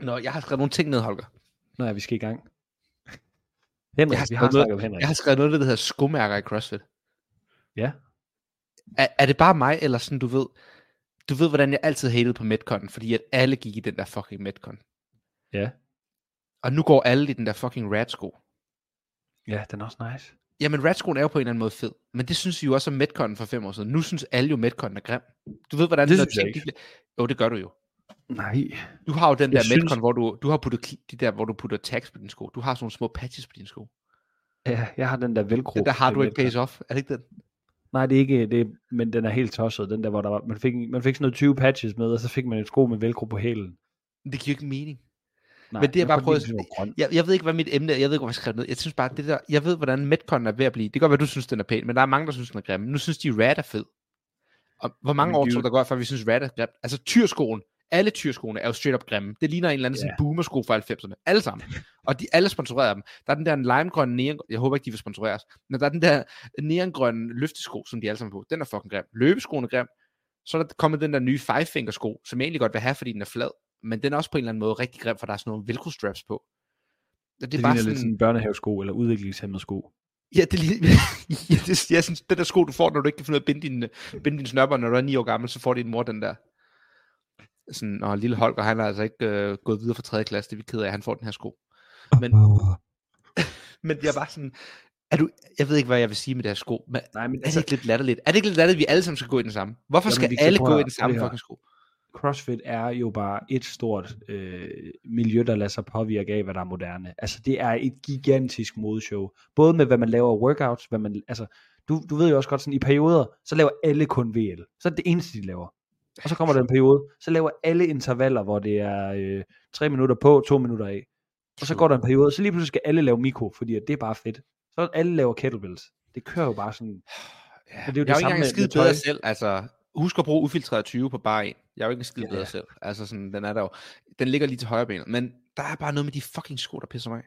Nå, jeg har skrevet nogle ting ned, Holger. Nå ja, vi skal i gang. Henrik, Jeg har vi har skrevet noget- om Henrik. Jeg har skrevet noget, der hedder skomærker i CrossFit. Ja. Er, er det bare mig, eller sådan, du ved, du ved, hvordan jeg altid hatede på Metcon, fordi at alle gik i den der fucking Metcon. Ja. Og nu går alle i den der fucking Rad-sko. Ja, den er også nice. Jamen, Radskoen er jo på en eller anden måde fed. Men det synes vi jo også om Metcon for fem år siden. Nu synes alle jo, Metcon er grim. Du ved, hvordan Det synes jeg bliver- Jo, det gør du jo. Nej. Du har jo den Jeg der synes- Metcon, hvor du, du har puttet de der, hvor du putter tags på dine sko. Du har sådan nogle små patches på dine sko. Ja, jeg har den der velcro. Den der til work Metcon. pays off. Er det ikke den? Nej, det er ikke det, men den er helt tosset. Den der, hvor der var, man, fik, man fik sådan noget 20 patches med, og så fik man et sko med velcro på hælen. Men Det giver ikke mening. Nej, Men det er bare prøvet-. Jeg, jeg ved ikke, hvad mit emne er. Jeg ved ikke, hvad jeg skrev ned. Jeg synes bare, det der, jeg ved, hvordan Metcon er ved at blive. Det kan godt være, du synes, den er pæn, men der er mange, der synes, den er grim. Nu synes de, Rad er fed. Og hvor mange Jamen, år tror jo- der går, før vi synes, Rad er grim? Altså, tyrskoen. Alle tyrskoene er jo straight up grimme. Det ligner en eller anden Ja. sådan boomersko fra 90'erne. Alle sammen. Og de alle sponsorerer dem. Der er den der limegrønne neon, jeg håber ikke, de vil sponsorere os, men der er den der neongrønne løftesko, som de alle sammen på. Den er fucking grim. Løbeskoen er grim. Så er der kommet den der nye five finger sko, som jeg egentlig godt vil have, fordi den er flad. Men den er også på en eller anden måde rigtig grim, for der er sådan nogle velcro straps på. Det, Det, er bare sådan, lidt sådan en børnehavesko, eller udviklingshemmet sko. Ja, det ligner, ja, det, jeg synes, den der sko, du får, når du ikke kan finde ud af at binde dine, binde dine snørper, når du er 9 år gammel, så får din mor den der. Sådan, og lille Holger, han har altså ikke øh, gået videre fra 3. klasse, det er vi ked af, han får den her sko. Men, men jeg er bare sådan, er du, jeg ved ikke, hvad jeg vil sige med det her sko, men Nej, men er det ikke lidt latterligt? Er det ikke lidt latterligt, at vi alle sammen skal gå i den samme? Hvorfor Jamen, skal alle gå i den samme fucking sko? CrossFit er jo bare et stort øh, miljø, der lader sig påvirke af, hvad der er moderne. Altså, det er et gigantisk modeshow. Både med, hvad man laver workouts, hvad man, altså, du, du ved jo også godt, sådan i perioder, så laver alle kun VL. Så er det det eneste, de laver. Og så kommer der en periode, så laver alle intervaller, hvor det er øh, tre minutter på, to minutter af. Og så går der en periode, så lige pludselig skal alle lave mikro, fordi at det er bare fedt. Så alle laver kettlebells. Det kører jo bare sådan. Ja, Men det er jo jeg er jo ikke det engang skide bedre selv. Altså, husk at bruge ufiltreret 20 på bare en. Jeg er jo ikke en skide Ja, bedre ja. selv. Altså, sådan, den er der jo. Den ligger lige til højre benet. Men der er bare noget med de fucking sko, der pisser mig.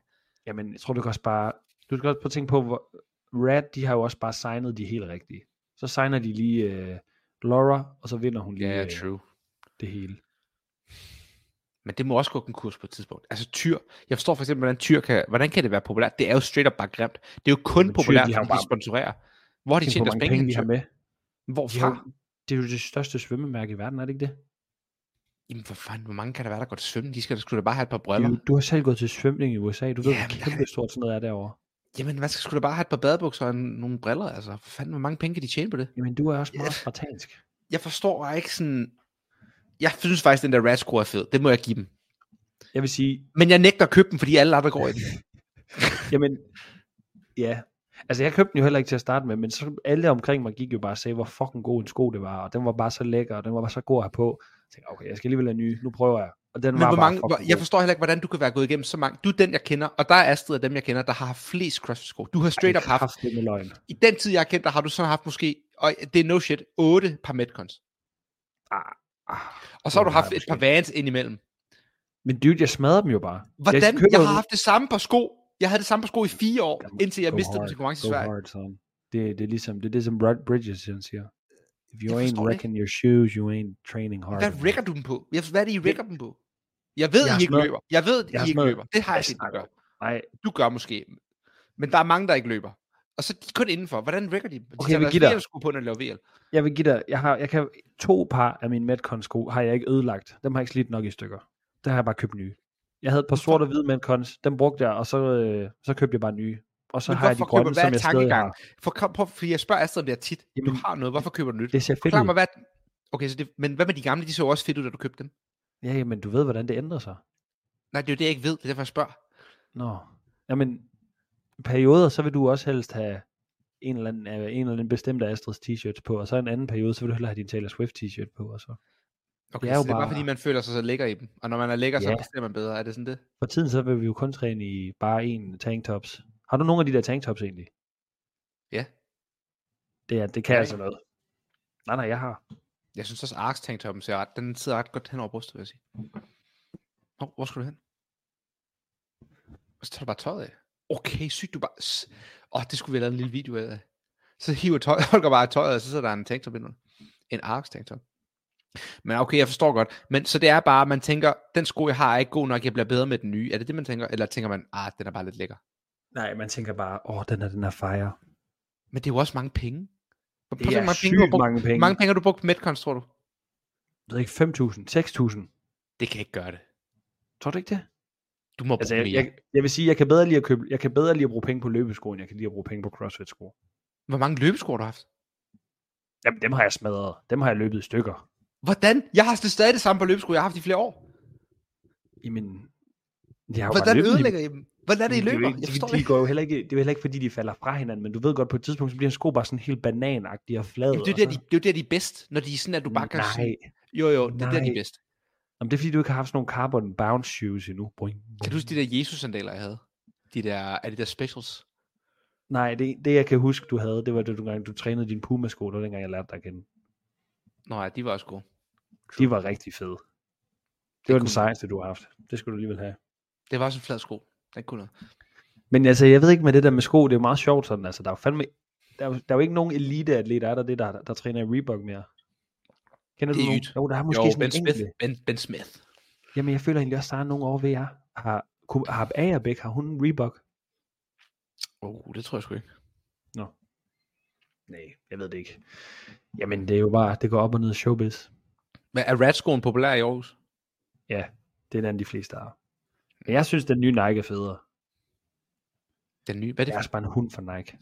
Jamen, jeg tror, du kan også bare... Du skal også prøve at tænke på, hvor Rad, de har jo også bare signet de helt rigtige. Så signer de lige øh, Laura, og så vinder hun lige Ja, øh, true. det hele. Men det må også gå konkurs på et tidspunkt. Altså tyr, jeg forstår for eksempel, hvordan tyr kan, hvordan kan det være populært? Det er jo straight up bare grimt. Det er jo kun Tyr, populært, de har fordi de bare- sponsorerer. Hvor har de tjent deres penge, de har med. De Hvorfra? har, jo- det er jo det største svømmemærke i verden, er det ikke det? Jamen for fanden, hvor mange kan der være, der går til svømning? De skal da skulle da bare have et par Du, briller. du har selv gået til svømning i USA. Du ved, Ja, hvor der kæmpe stort sådan noget er derovre. Jamen, hvad skal skulle da bare have et par badebukser og nogle briller? Altså, for fanden, hvor mange penge kan de tjene på det? Jamen, du er også meget spartansk. Jeg forstår ikke sådan... Jeg synes faktisk, den der Radscore er fed. Det må jeg give dem. Jeg vil sige, Men jeg nægter at købe den, fordi alle andre går i den. jamen, ja. Altså, jeg købte den jo heller ikke til at starte med, men så alle omkring mig gik jo bare og sagde, hvor fucking god en sko det var, og den var bare så lækker, og den var bare så god at have på. Jeg tænkte, okay, jeg skal alligevel have ny, nu prøver jeg. Og den Men var hvor mange, hvor, jeg forstår heller ikke, hvordan du kan være gået igennem så mange. Du er den, jeg kender, og der er Astrid af dem, jeg kender, der har haft flest CrossFit-sko. Du har straight up haft, løgn. i den tid, jeg har kendt dig, har du så haft måske, og det er no shit, 8 par Metcons. Ah, Og så har du haft et par. Vans indimellem. Men dude, jeg smadrer dem jo bare. Hvordan? Jeg, jeg har haft det samme par sko. Jeg havde det samme par sko i fire år, Jamen, indtil jeg mistede dem hard, til konkurrence i Sverige. hard, son. Det, det er ligesom, det er det, som Rod Bridgerton siger. If you ain't wrecking your shoes, you ain't training hard. Hvad rækker du dem på? Jeg, hvad er det, I rækker dem på? Jeg ved, Jeg I ikke smadret- løber. Jeg ved, jeg I ikke løber. Det har jeg Jeg set, du gør. Nej, Du gør måske. Men der er mange, der ikke løber. Og så de kun indenfor. Hvordan rækker de? Okay, jeg vil give dig- VL-sko på, når de laver VL. jeg vil give dig, jeg har, jeg kan, to par af mine Metcon sko har jeg ikke ødelagt. Dem har jeg ikke slidt nok i stykker. Der har jeg bare købt nye. Jeg havde et par sorte og hvide Metcons, dem brugte jeg, og så, øh, så købte jeg bare nye. Og så Men har jeg de køber- grønne, hvad er som jeg stadig har. For, prøv, fordi jeg spørger Astrid om det her tit. du Jamen, har noget. Hvorfor køber du nyt? Det ser fedt Forklar mig, ud. hvad... Okay, så det, men hvad med de gamle? De så også fedt ud, da du købte dem. Ja, men du ved, hvordan det ændrer sig. Nej, det er jo det, jeg ikke ved. Det er derfor, jeg spørger. Nå. Jamen, perioder, så vil du også helst have en eller anden, øh, en eller anden bestemt af Astrids t-shirts på, og så en anden periode, så vil du hellere have din Taylor Swift t-shirt på, og så. Okay, Det er jo så det er bare, bare- fordi man føler sig så lækker i dem. Og når man er lækker, så Ja. præsterer man bedre. Er det sådan det? For tiden, så vil vi jo kun træne i bare en tanktops. Har du nogle af de der tanktops egentlig? Ja. Det, er, det kan Ja, altså noget. Nej, nej, jeg har. Jeg synes også, Arks tanktoppen ser ret, den sidder ret godt hen over brystet, vil jeg sige. Hvor, hvor skulle du hen? Og så tager du bare tøjet af. Okay, sygt, du bare... Åh, det skulle vi have lavet en lille video af. Så hiver tøj, Holger bare tøjet, og så sidder der en tanktop ind under. En Arx tanktop. Men okay, jeg forstår godt. Men så det er bare, man tænker, den sko, jeg har, er ikke god nok, jeg bliver bedre med den nye. Er det det, man tænker? Eller tænker man, ah, den er bare lidt lækker. Nej, man tænker bare, åh, den er den er fire. Men det er jo også mange penge. Hvor, Det er mange penge, du brugt, mange penge. Mange penge har du brugt på Metcons, tror du? Jeg ved ikke, 5.000, 6.000. Det kan ikke gøre det. Tror du ikke det? Du må bruge Altså, jeg, jeg, jeg vil sige, jeg kan bedre lide at købe, jeg kan bedre lide at bruge penge på løbesko, end jeg kan lide at bruge penge på CrossFit-sko. Hvor mange løbesko har du haft? Jamen, dem har jeg smadret. Dem har jeg løbet i stykker. Hvordan? Jeg har stadig det samme på løbesko, jeg har haft i flere år. Jamen, jeg har Hvordan ødelægger I dem? Hvordan er det, I er løber? ikke- Jeg de, forstår de, det ikke. går jo heller ikke, det er jo heller ikke, fordi de falder fra hinanden, men du ved godt, på et tidspunkt, så bliver en sko bare sådan helt bananagtig og flad. Jamen, det, er og der, de, det er jo der, de er bedst, når de er sådan, at du bare kan Nej, jo jo, det er der, de er bedst. Jamen, det er fordi, du ikke har haft sådan nogle carbon bounce shoes endnu. Boing, boing. Kan du huske de der Jesus-sandaler, jeg havde? De der, er det der specials? Nej, det, det jeg kan huske, du havde, det var det, du, gang, du trænede din Puma-sko, det var dengang, jeg lærte dig igen. Nå ja, de var også gode. De var rigtig fede. Det, Det var den sejeste, du har haft. Det skulle du alligevel have. Det var også en flad sko. Den kunne noget. Men altså, jeg ved ikke med det der med sko, det er jo meget sjovt sådan, altså, der er jo fandme, der er, jo- der er jo ikke nogen eliteatleter, er der det, der, der, der træner i Reebok mere? Kender Det du er nogen? ydt. Jo, der er måske Jo, sådan Ben en Smith. Ben, ben Smith. Jamen, jeg føler egentlig også, der er nogen over ved jer. Har, kunne- har Agerbæk, har hun Reebok? Oh, det tror jeg sgu ikke. Nej, jeg ved det ikke. Jamen, det er jo bare, det går op og ned i showbiz. Men er Radskoen populær i Aarhus? Ja, det er den, de fleste har. Jeg synes, den nye Nike er federe. Den nye, hvad er det Det er altså bare en hund for Nike.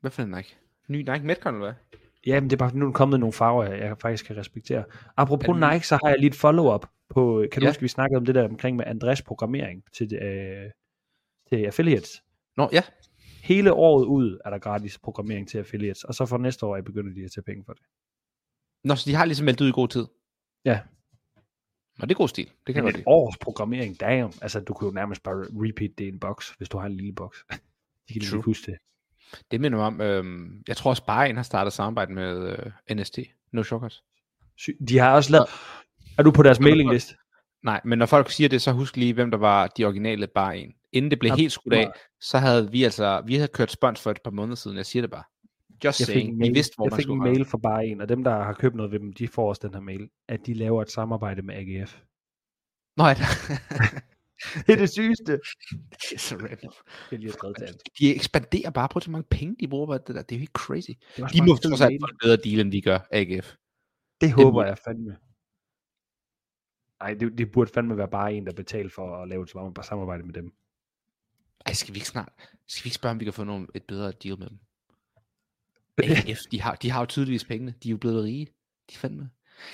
hvad for en Nike? Ny Nike Metcon, eller hvad? Ja, men det er bare, nu er der kommet nogle farver, jeg, jeg faktisk kan respektere. Apropos det- Nike, så har jeg lige et follow-up på, kan du Ja. huske, vi snakkede om det der omkring med Andres programmering til, øh, til affiliates. Nå, ja. Hele året ud er der gratis programmering til affiliates, og så for næste år er begynder de at tage penge for det. Nå, så de har ligesom meldt ud i god tid. Ja. Nå, det er god stil. Det kan Men godt et års programmering, damn. Altså, du kunne jo nærmest bare repeat det i en boks, hvis du har en lille boks. De kan lige huske det. Det minder mig om, øhm, jeg tror også bare en har startet samarbejde med øh, NST. No Shortcuts. Sy- De har også lavet... Er du på deres mailingliste? Nej, men når folk siger det, så husk lige, hvem der var de originale bare en. Inden det blev Ja, helt skudt af, så havde vi altså, vi havde kørt spons for et par måneder siden, jeg siger det bare. Just Jeg fik, saying, en vi mail, vidste, hvor jeg man fik en mail fra bare en, og dem, der har købt noget ved dem, de får også den her mail, at de laver et samarbejde med AGF. Nå, ja, det Det er det sygeste. er så random. Jeg lige har skrevet. De ekspanderer bare på så mange penge, de bruger på det der. Det er jo helt crazy. Det, er De må få en bedre deal, end vi gør, AGF. Det håber må- jeg fandme. Nej, det, det burde fandme være bare en, der betaler for at lave et samarbejde med dem. Ej, skal vi ikke snart, skal vi ikke spørge, om vi kan få nogle, et bedre deal med dem? AGF, de har, de har jo tydeligvis pengene. De er jo blevet rige. De er fandme.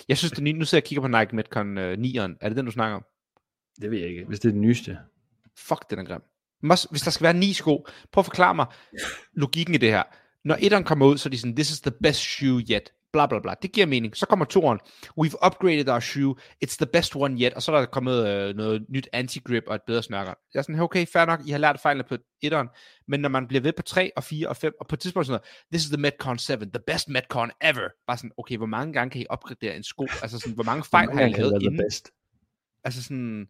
Jeg synes, det nye, nu sidder jeg og kigger på Nike Metcon uh, 9'eren. Er det den, du snakker om? Det ved jeg ikke, hvis det er den nyeste. Fuck, den er grim. Mås- Hvis der skal være ni sko, prøv at forklare mig logikken i det her. Når etteren kommer ud, så er de sådan, this is the best shoe yet. Bla bla bla. Det giver mening. Så kommer toeren. We've upgraded our shoe. It's the best one yet. Og så er der kommet øh, noget nyt anti-grip og et bedre snørker. Jeg er sådan, okay, fair nok. I har lært fejlene på etteren. Men når man bliver ved på 3 og 4 og 5, og på et tidspunkt sådan noget, this is the Metcon 7, the best Metcon ever. Bare sådan, okay, hvor mange gange kan I opgradere en sko? Altså sådan, hvor mange fejl har I lavet inden? Bedst. Altså sådan,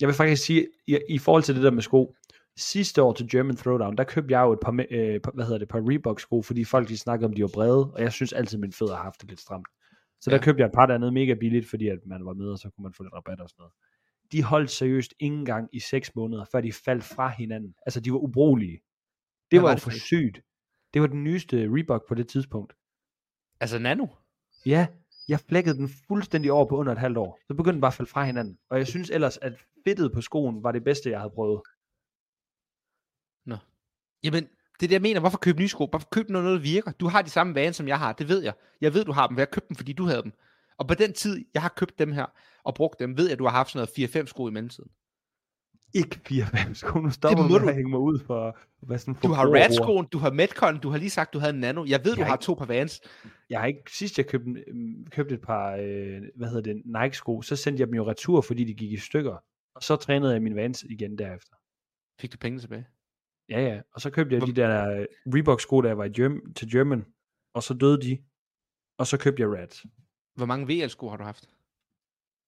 Jeg vil faktisk sige, i, i forhold til det der med sko, sidste år til German Throwdown, der købte jeg jo et par, øh, hvad hedder det, par Reebok sko, fordi folk de snakkede om, de var brede, og jeg synes altid, mine fødder har haft det lidt stramt. Så der Ja. købte jeg et par, der er nede mega billigt, fordi at man var med, og så kunne man få lidt rabat og sådan noget. De holdt seriøst ingen gang i 6 måneder, før de faldt fra hinanden. Altså, de var ubrugelige. Det Hvad var var det for sygt. Det var den nyeste Reebok på det tidspunkt. altså nano. Ja, jeg flækkede den fuldstændig over på under et halvt år. Så begyndte den bare at falde fra hinanden. Og jeg synes ellers, at fedtet på skoen var det bedste, jeg havde prøvet. Jamen, det er det, jeg mener. Hvorfor købe nye sko? Hvorfor købe noget, der virker? Du har de samme vaner, som jeg har. Det ved jeg. Jeg ved, du har dem, for jeg købte dem, fordi du havde dem. Og på den tid, jeg har købt dem her, og brugt dem, ved jeg, at du har haft sådan noget 4-5 sko i mellemtiden. Ikke 4-5 sko. Nu stopper du med at hænge mig ud for være sådan Du har. Radskoen, du har Metcon, du har lige sagt, du havde en Nano. Jeg ved, du Jeg har ikke- to par Vans. Jeg har ikke, sidst jeg købte, øhm, købte et par, øh, hvad hedder det, Nike sko, så sendte jeg dem jo retur, fordi de gik i stykker. Og så trænede jeg min Vans igen derefter. Fik du penge tilbage? Ja, ja. Og så købte jeg de der øh, Reebok sko, da jeg var i Germ- til German. Og så døde de. Og så købte jeg Rad. Hvor mange VL-sko har du haft?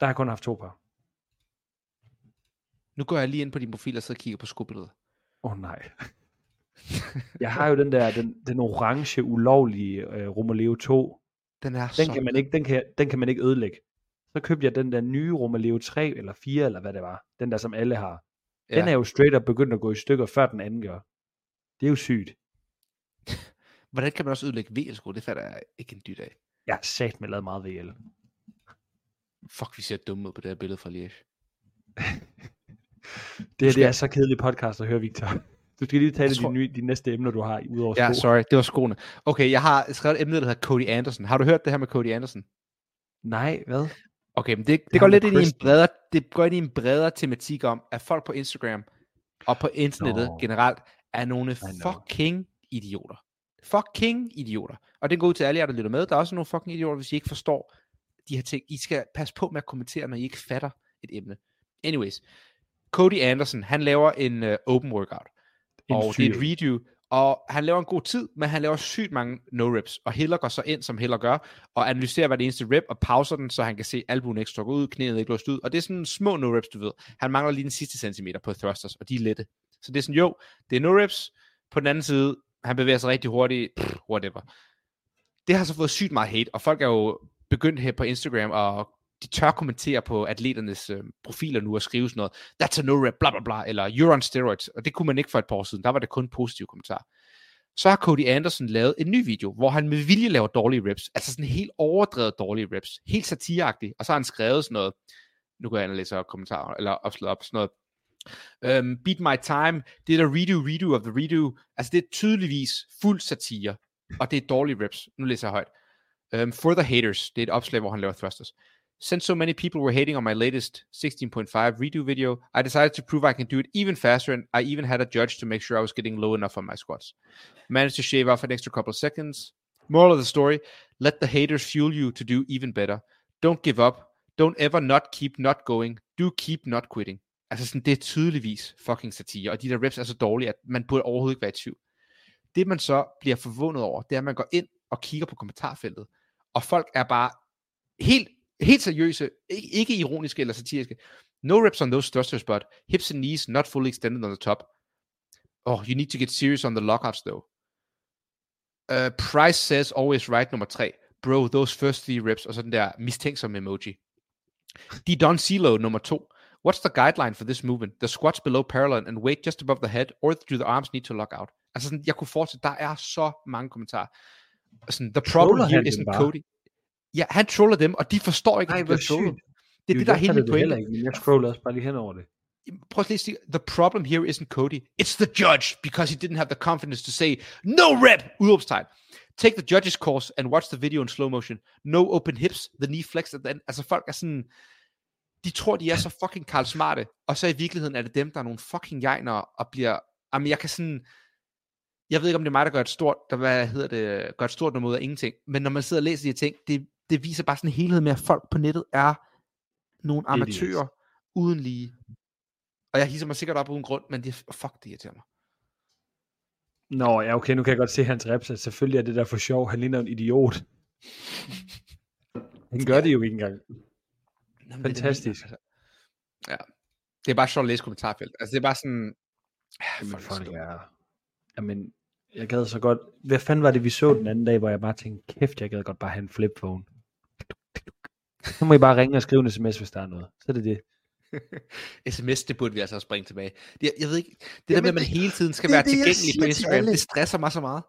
Der har jeg kun haft to par. Nu går jeg lige ind på din profil og og kigger på skobilleder. Åh oh, nej. Jeg har jo den der, den, den orange, ulovlige uh, Romeo 2. Den er Den så kan, man ikke, den, kan, den kan man ikke ødelægge. Så købte jeg den der nye Romeo 3 eller 4, eller hvad det var. Den der, som alle har. Ja. Den er jo straight up begyndt at gå i stykker, før den anden gør. Det er jo sygt. Hvordan kan man også ødelægge VL-sko? Det fatter jeg ikke en dyt af. Jeg har sat med lavet meget VL. Fuck, vi ser dumme ud på det her billede fra Liège. Det, her, det skal- er så kedelig podcast at høre, Victor. Du skal lige tale Jeg tror- de, nye, de næste emner, du har, udover Ja, sko. sorry, det var skoene. Okay, jeg har skrevet et emne, der hedder Cody Anderson. Har du hørt det her med Cody Anderson? Nej, hvad? Okay, men det, det, Det går lidt ind i en bredere, det går ind i en bredere tematik om, at folk på Instagram og på internettet Nå. generelt er nogle fucking idioter. Fucking idioter. Og det går ud til alle jer, der lytter med. Der er også nogle fucking idioter, hvis I ikke forstår de her ting. I skal passe på med at kommentere, når I ikke fatter et emne. Anyways, Cody Anderson, han laver en uh, open workout. En og det er et redo, og han laver en god tid, men han laver sygt mange no-reps, og Hiller går så ind, som Hiller gør, og analyserer hver det eneste rep, og pauser den, så han kan se albuen ikke strukket ud, knæet ikke låst ud, og det er sådan små no-reps, du ved. Han mangler lige den sidste centimeter på thrusters, og de er lette. Så det er sådan, jo, det er no-reps, på den anden side, han bevæger sig rigtig hurtigt, pff, whatever. Det har så fået sygt meget hate, og folk er jo begyndt her på Instagram, at de tør kommentere på atleternes øh, profiler nu og skrive sådan noget, that's a no rep, bla bla bla, eller you're on steroids, og det kunne man ikke for et par år siden, der var det kun positive kommentarer. Så har Cody Anderson lavet en ny video, hvor han med vilje laver dårlige reps, altså sådan helt overdrevet dårlige reps, helt satireagtigt, og så har han skrevet sådan noget, nu går jeg ind og læser kommentarer, eller opslaget op, sådan noget, um, beat my time, det er der redo, redo of the redo, altså det er tydeligvis fuld satire, og det er dårlige reps, nu læser jeg højt. Um, for the haters, det er et opslag, hvor han laver thrusters. Since so many people were hating on my latest 16.5 redo video, I decided to prove I can do it even faster, and I even had a judge to make sure I was getting low enough on my squats. Managed to shave off an extra couple of seconds. Moral of the story let the haters fuel you to do even better. Don't give up. Don't ever not keep not going. Do keep not quitting. Altså sådan, det er tydeligvis fucking satire, og de der reps er så dårlige, at man burde overhovedet ikke være i tvivl. Det man så bliver forvundet over, det er, at man går ind og kigger på kommentarfeltet, og folk er bare helt, helt seriøse, ikke, ikke ironiske eller satiriske. No reps on those thrusters, but hips and knees not fully extended on the top. Oh, you need to get serious on the lockouts though. Uh, Price says always right nummer 3. Bro, those first three reps, og så den der mistænksom emoji. De Don Celo nummer 2. What's the guideline for this movement? The squats below parallel and weight just above the head, or do the arms need to lock out? Altså sådan, jeg kunne fortsætte, der er så mange kommentarer. Sådan, the problem here isn't? Cody. Ja, han troller dem, og de forstår ikke, Ej, at de bliver trollet. Det er det, der er hele min pointe. ikke, men jeg scroller også bare lige hen over det. Prøv at lige sige, the problem here isn't Cody. It's the judge, because he didn't have the confidence to say, no rep, udråbstegn. Take the judge's course and watch the video in slow motion. No open hips, the knee flex at the end. Altså folk er sådan, de tror, de er så fucking Karl Smarte, og så i virkeligheden er det dem, der er nogle fucking jegner, og bliver, jamen jeg kan sådan, jeg ved ikke, om det er mig, der gør et stort, der, hvad hedder det, gør et stort nummer ud af ingenting, men når man sidder og læser de her ting, det, det viser bare sådan en helhed med, at folk på nettet er nogle amatører uden lige. Og jeg hisser mig sikkert op uden grund, men det, fuck, det irriterer mig. Nå, ja, okay, nu kan jeg godt se hans reps, at selvfølgelig er det der for sjov. Han ligner en idiot. Han gør det jo ikke engang. Nå, men det det, Fantastisk. mener, altså. Ja. Det er bare sjovt at læse kommentarfelt. Altså det er bare sådan... Ja, Jamen, dumme. er... Jamen, jeg gad så godt... Hvad fanden var det, vi så den anden dag, hvor jeg bare tænkte, kæft, jeg gad godt bare have en flip phone. Så må I bare ringe og skrive en sms, hvis der er noget. Så er det det. sms, det burde vi altså også bringe tilbage. Det, jeg ved ikke, det Jamen, der med, at man hele tiden skal det være det, jeg tilgængelig på til Instagram, det stresser mig så meget.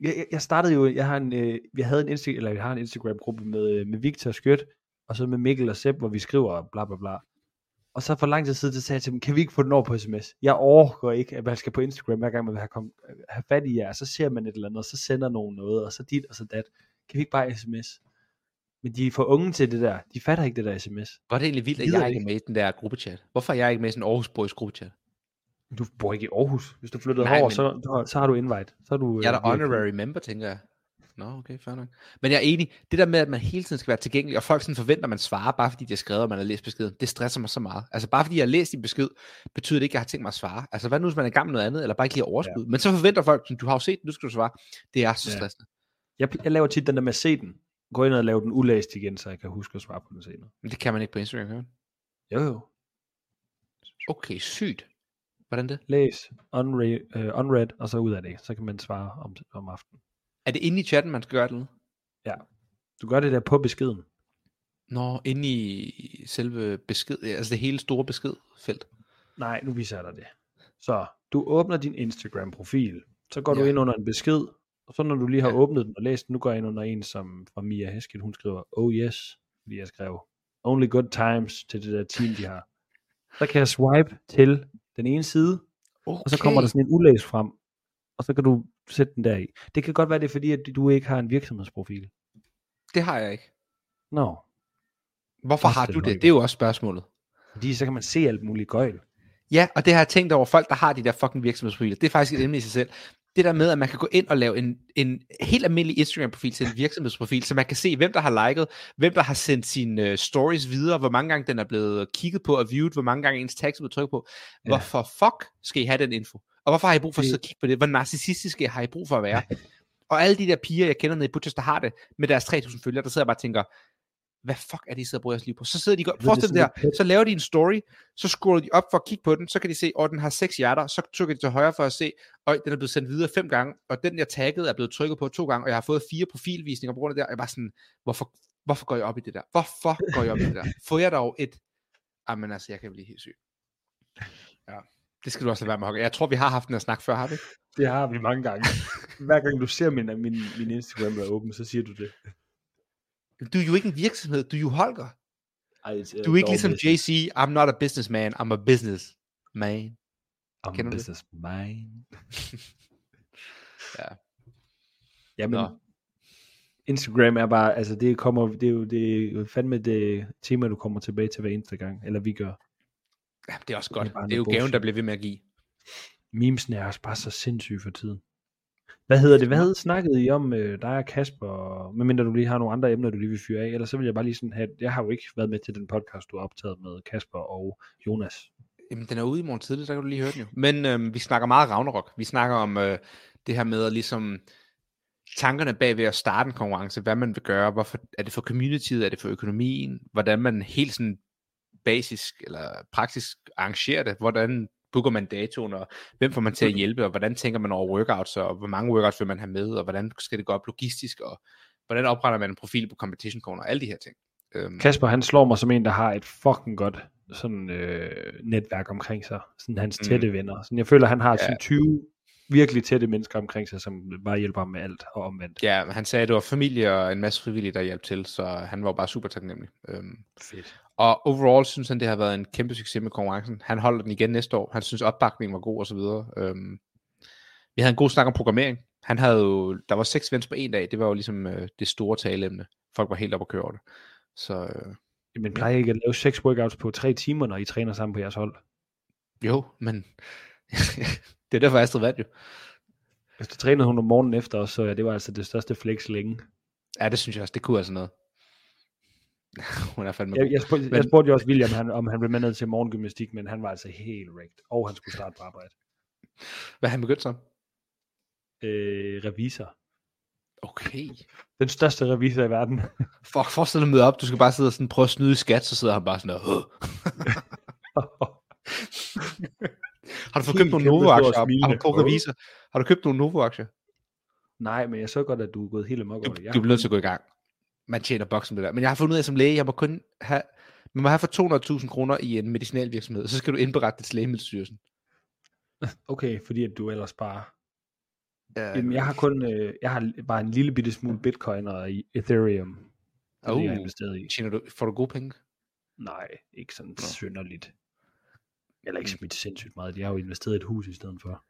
Jeg, jeg- jeg startede jo, jeg har en, øh, jeg havde en Insta, eller jeg har en Instagram-gruppe med, øh, med Victor Skørt, og så med Mikkel og Sepp, hvor vi skriver bla bla bla. Og så for lang tid siden, så sagde jeg til dem, kan vi ikke få den over på sms? Jeg overgår ikke, at man skal på Instagram, hver gang man vil have, kom, have fat i jer, så ser man et eller andet, og så sender nogen noget, og så dit og så dat. Kan vi ikke bare sms? Men de er for unge til det der. De fatter ikke det der sms. Var det egentlig vildt, at jeg ikke er med i den der gruppechat? Hvorfor er jeg ikke med i sådan en Aarhus Boys gruppechat? Du bor ikke i Aarhus. Hvis du flytter Nej, over, men- så, så, så, har du invite. Så er du, Jeg er øh, da VIP. honorary member, tænker jeg. Nå, okay, fair nok. Men jeg er enig, det der med, at man hele tiden skal være tilgængelig, og folk sådan forventer, at man svarer, bare fordi de har skrevet, og man har læst beskeden, det stresser mig så meget. Altså bare fordi jeg har læst din besked, betyder det ikke, at jeg har tænkt mig at svare. Altså hvad nu, hvis man er i gang med noget andet, eller bare ikke lige har overskud. Ja. Men så forventer folk, sådan, du har jo set, den, nu skal du svare. Det er så Ja. stressende. Jeg, jeg laver tit den der med at se den. Gå ind og lave den ulæst igen, så jeg kan huske at svare på den senere. Men det kan man ikke på Instagram, kan man? Jo jo. Okay, sygt. Hvordan det? Læs unread, uh, unread, og så ud af det. Så kan man svare om, om aftenen. Er det inde i chatten, man skal gøre det? Du gør det der på beskeden. Nå, inde i selve besked, altså det hele store beskedfelt. Nej, nu viser jeg dig det. Så du åbner din Instagram-profil, så går ja. du Ja. ind under en besked, og så når du lige har Ja. åbnet den og læst den, nu går jeg ind under en som fra Mia Hesket, hun skriver, oh yes, fordi jeg skrev, only good times til det der team, de har. Så kan jeg swipe til den ene side, Okay. og så kommer der sådan en ulæs frem, og så kan du sætte den der i. Det kan godt være, det er fordi, at du ikke har en virksomhedsprofil. Det har jeg ikke. Nå, no. Hvorfor har du det? Det er jo også spørgsmålet. fordi så kan man se alt muligt gøjl. Ja, og det har jeg tænkt over folk, der har de der fucking virksomhedsprofiler. Det er faktisk et emne i sig selv. Det der med, at man kan gå ind og lave en, en helt almindelig Instagram-profil til en virksomhedsprofil, så man kan se, hvem der har liket, hvem der har sendt sine uh, stories videre, hvor mange gange den er blevet kigget på og viewed, hvor mange gange ens tags er blevet trykket på. Ja. Hvorfor fuck skal I have den info? Og hvorfor har I brug for at Det- og kigge på det? Hvor narcissistiske har I brug for at være? og alle de der piger, jeg kender nede i Butchers, der har det, med deres 3.000 følgere, der sidder jeg bare og tænker, hvad fuck er det, I sidder og bruger jeres liv på? Så sidder de forestil dig der, så laver de en story, så scroller de op for at kigge på den, så kan de se, at den har seks hjerter, så trykker de til højre for at se, og den er blevet sendt videre fem gange, og den jeg taggede er blevet trykket på to gange, og jeg har fået fire profilvisninger på grund af det der, og jeg bare sådan, hvorfor, hvorfor går jeg op i det der? Hvorfor går jeg op i det der? Får jeg dog et, jamen altså, jeg kan blive helt syg. Ja, det skal du også lade være med, Holger. Jeg tror, vi har haft den her snak før, har vi? Det har vi mange gange. Hver gang du ser min, min, min Instagram er åben, så siger du det. Du er jo ikke en virksomhed, du er jo Holger. Ej, Du er ikke ligesom JC, I'm not a businessman, I'm a business man. I'm Kender a du det? business man. Ja. Jamen, Nå. Instagram er bare, altså det kommer, det er jo, det er fandme det tema, du kommer tilbage til hver eneste gang, eller vi gør. Ja, det er også godt. Det er Det er jo gaven, der bliver ved med at give. Memesene er også bare så sindssyge for tiden. Hvad hedder det? Hvad havde snakket I om øh, dig og Kasper? Medmindre du lige har nogle andre emner, du lige vil fyre af. Ellers så vil jeg bare lige sådan have, jeg har jo ikke været med til den podcast, du har optaget med Kasper og Jonas. Jamen, den er ude i morgen tidlig, så kan du lige høre den jo. Men øhm, vi snakker meget Ragnarok. Vi snakker om øh, det her med at ligesom tankerne bag ved at starte en konkurrence, hvad man vil gøre, hvorfor, er det for communityet, er det for økonomien, hvordan man helt sådan basisk eller praktisk arrangerer det, hvordan booker man datoen, og hvem får man til at hjælpe, og hvordan tænker man over workouts, og hvor mange workouts vil man have med, og hvordan skal det gå op logistisk, og hvordan opretter man en profil på Competition Corner, og alle de her ting. Øhm, Kasper, han slår mig som en, der har et fucking godt sådan, øh, netværk omkring sig. Sådan hans Mm. tætte venner. Sådan, jeg føler, han har Ja. sådan 20 virkelig tætte mennesker omkring sig, som bare hjælper ham med alt og omvendt. Ja, han sagde, at det var familie og en masse frivillige, der hjalp til, så han var bare super taknemmelig. Øhm, Fedt. og overall synes han, det har været en kæmpe succes med konkurrencen. Han holder den igen næste år. Han synes, opbakningen var god og så videre. Øhm, vi havde en god snak om programmering. Han havde jo, der var seks events på en dag. Det var jo ligesom øh, det store taleemne. Folk var helt op at køre over det. Så øh, Men plejer I ikke at lave seks workouts på tre timer, når I træner sammen på jeres hold? jo, men det er derfor, Astrid vandt jo. Du trænede hun om morgenen efter os, så ja, det var altså det største flex længe. Ja, det synes jeg også. Det kunne altså noget. Hun er fandme Jeg, jeg, spurgte, Men- jeg spurgte jo også William, han, om han ville med ned til morgengymnastik, men han var altså helt wrecked. Og han skulle starte på arbejde. Hvad han begyndt som? Øh, revisor. Okay. Den største revisor i verden. Fuck, forestil dig at møde op. Du skal bare sidde og sådan prøve at snyde i skat, så sidder han bare sådan der. Har du fået købt nogle Novo-aktier? smilende. Apropos revisor. Har du købt nogle Novo-aktier? Nej, men jeg så godt, at du er gået helt amok Du, over det. Jeg du bliver nødt til at gå i gang. Man tjener boksen det der. Men jeg har fundet ud af som læge, jeg må kun have, man må have for 200.000 kroner i en medicinalvirksomhed, og så skal du indberette det til Lægemiddelstyrelsen. Okay, fordi at du ellers bare... Uh, Jamen, jeg har kun... Øh, jeg har bare en lille bitte smule bitcoin og i Ethereum. Er det, jeg har Oh. investeret i. Tjener du, får du gode penge? Nej, ikke sådan Nå. synderligt. Eller ikke Mm. smidt sindssygt meget. Jeg har jo investeret i et hus i stedet for.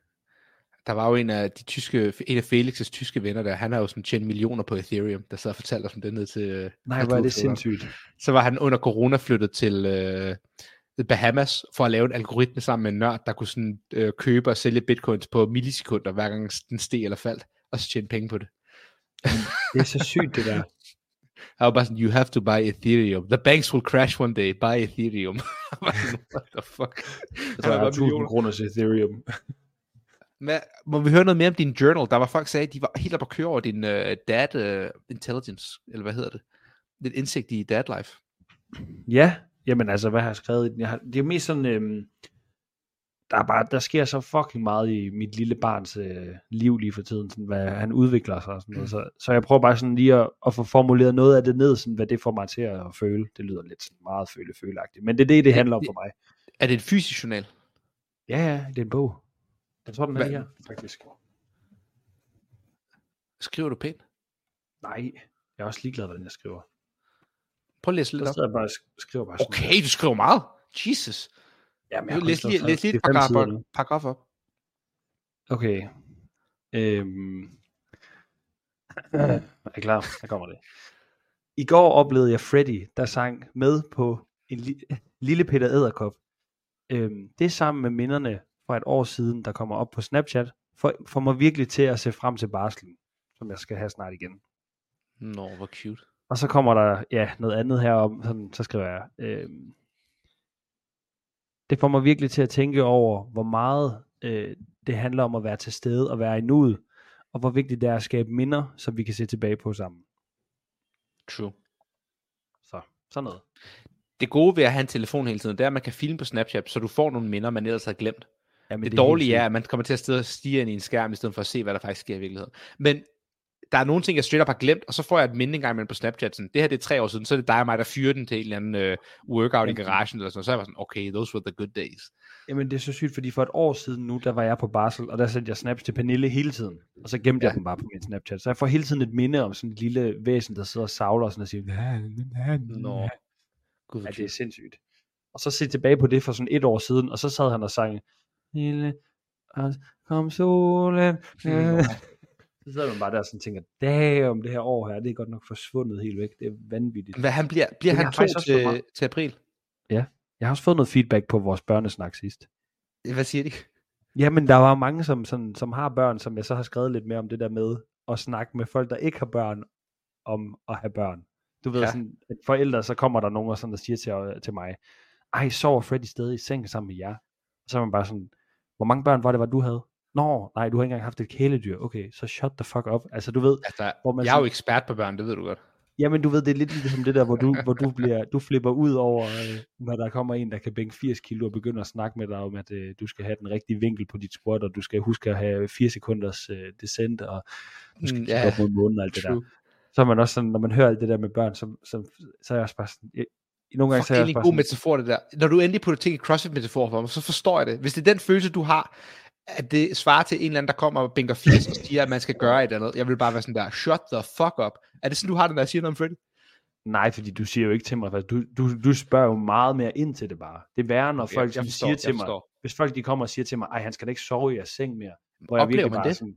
Der var jo en af de tyske, en af Felix' tyske venner der, han har jo sådan tjent millioner på Ethereum, der sad og fortalte os om det ned til... øh, Nej, hvor er det sindssygt. Så var han under corona flyttet til øh, Bahamas for at lave en algoritme sammen med en nørd, der kunne sådan, øh, købe og sælge bitcoins på millisekunder, hver gang den steg eller faldt, og så tjene penge på det. Det er så sygt, det der. Bare sådan, you have to buy Ethereum. The banks will crash one day. Buy Ethereum. What the fuck? Tror, jeg har 1000 kroner til Ethereum. Men, må vi høre noget mere om din journal? Der var folk, der sagde, at de var helt op at køre over din uh, dad uh, intelligence, eller hvad hedder det? Lidt indsigt i dad life. Ja, jamen altså, hvad har jeg skrevet i den? Jeg har, det er mest sådan, øhm, der, er bare, der sker så fucking meget i mit lille barns øh, liv lige for tiden, sådan, hvad han udvikler sig og sådan noget. Så, så jeg prøver bare sådan lige at, at få formuleret noget af det ned, sådan, hvad det får mig til at føle. Det lyder lidt sådan meget føle-føleagtigt, men det er det, det handler om for mig. Er det en fysisk journal? Ja, ja, det er en bog. Jeg tror, den er her, faktisk. Skriver du pænt? Nej, jeg er også ligeglad, hvordan jeg skriver. Prøv at læse lidt op. jeg bare skriver bare sådan. Okay, du skriver meget. Jesus. Jamen, jeg Læs lige, læs lige et 45 paragraf, paragraf op. Okay. Øhm. Er I klar? Der kommer det. I går oplevede jeg Freddy, der sang med på en li- lille Peter Æderkop. Øhm, det sammen med minderne fra et år siden, der kommer op på Snapchat, får, får mig virkelig til at se frem til barslen, som jeg skal have snart igen. Nå, hvor cute. Og så kommer der ja, noget andet herom, sådan, så skriver jeg, øhm, det får mig virkelig til at tænke over, hvor meget øh, det handler om at være til stede og være i nuet, og hvor vigtigt det er at skabe minder, som vi kan se tilbage på sammen. True. Så, sådan noget. Det gode ved at have en telefon hele tiden, det er, at man kan filme på Snapchat, så du får nogle minder, man ellers havde glemt. Jamen, Det, er dårlige er, at man kommer til at sidde og stige ind i en skærm, i stedet for at se, hvad der faktisk sker i virkeligheden. Men der er nogle ting, jeg straight up har glemt, og så får jeg et minde engang imellem på Snapchat. Sådan, det her det er tre år siden, så er det dig og mig, der fyrer den til en eller anden øh, workout i Jamen. garagen, eller sådan. Så er jeg sådan, okay, those were the good days. Jamen, det er så sygt, fordi for et år siden nu, der var jeg på barsel, og der sendte jeg snaps til Pernille hele tiden. Og så gemte ja. Jeg dem bare på min Snapchat. Så jeg får hele tiden et minde om sådan et lille væsen, der sidder og savler og sådan og siger, Nå, gud, Ja, det er sindssygt. Og så se tilbage på det for sådan et år siden, og så sad han og sang, Lille, kom solen. Så sidder man bare der og sådan tænker, damn, det her år her, det er godt nok forsvundet helt væk. Det er vanvittigt. Hvad, han bliver, bliver jeg han to til, til april? Jeg har også fået noget feedback på vores børnesnak sidst. Hvad siger de? Jamen, der var mange, som, sådan, som har børn, som jeg så har skrevet lidt mere om det der med at snakke med folk, der ikke har børn, om at have børn. Du ved, Ja. ja. sådan, at forældre, så kommer der nogen og sådan, der siger til, til mig, ej, sover Freddy stadig i seng sammen med jer? Og så er man bare sådan, hvor mange børn var det, var du havde? Nå, nej, du har ikke engang haft et kæledyr. Okay, så shut the fuck up. Altså, du ved, Altså, hvor man jeg er jo ekspert på børn, det ved du godt. jamen, du ved, det er lidt ligesom det der, hvor du, hvor du, bliver, du flipper ud over, øh, når der kommer en, der kan bænke 80 kilo og begynder at snakke med dig om, at øh, du skal have den rigtige vinkel på dit squat, og du skal huske at have 4 sekunders øh, descent, og du skal Mm, ja, op mod månen og alt det der. True. Så er man også sådan, når man hører alt det der med børn, så, så, så er jeg også bare sådan, jeg, nogle gange Fuck, så er jeg en god sådan, metafor, det der. Når du endelig putter ting i CrossFit-metafor for mig, så forstår jeg det. Hvis det er den følelse, du har, at det svarer til en eller anden, der kommer og bænker 80 og siger, at man skal gøre et eller andet. Jeg vil bare være sådan der, shut the fuck up. Er det sådan, du har det, når jeg siger noget om Freddy? nej, fordi du siger jo ikke til mig, du, du, du spørger jo meget mere ind til det bare. Det er værre, når folk jeg, sådan siger til mig, forstår. hvis folk de kommer og siger til mig, ej, han skal da ikke sove i jeres seng mere. Hvor jeg Oplever virkelig man bare det? sådan,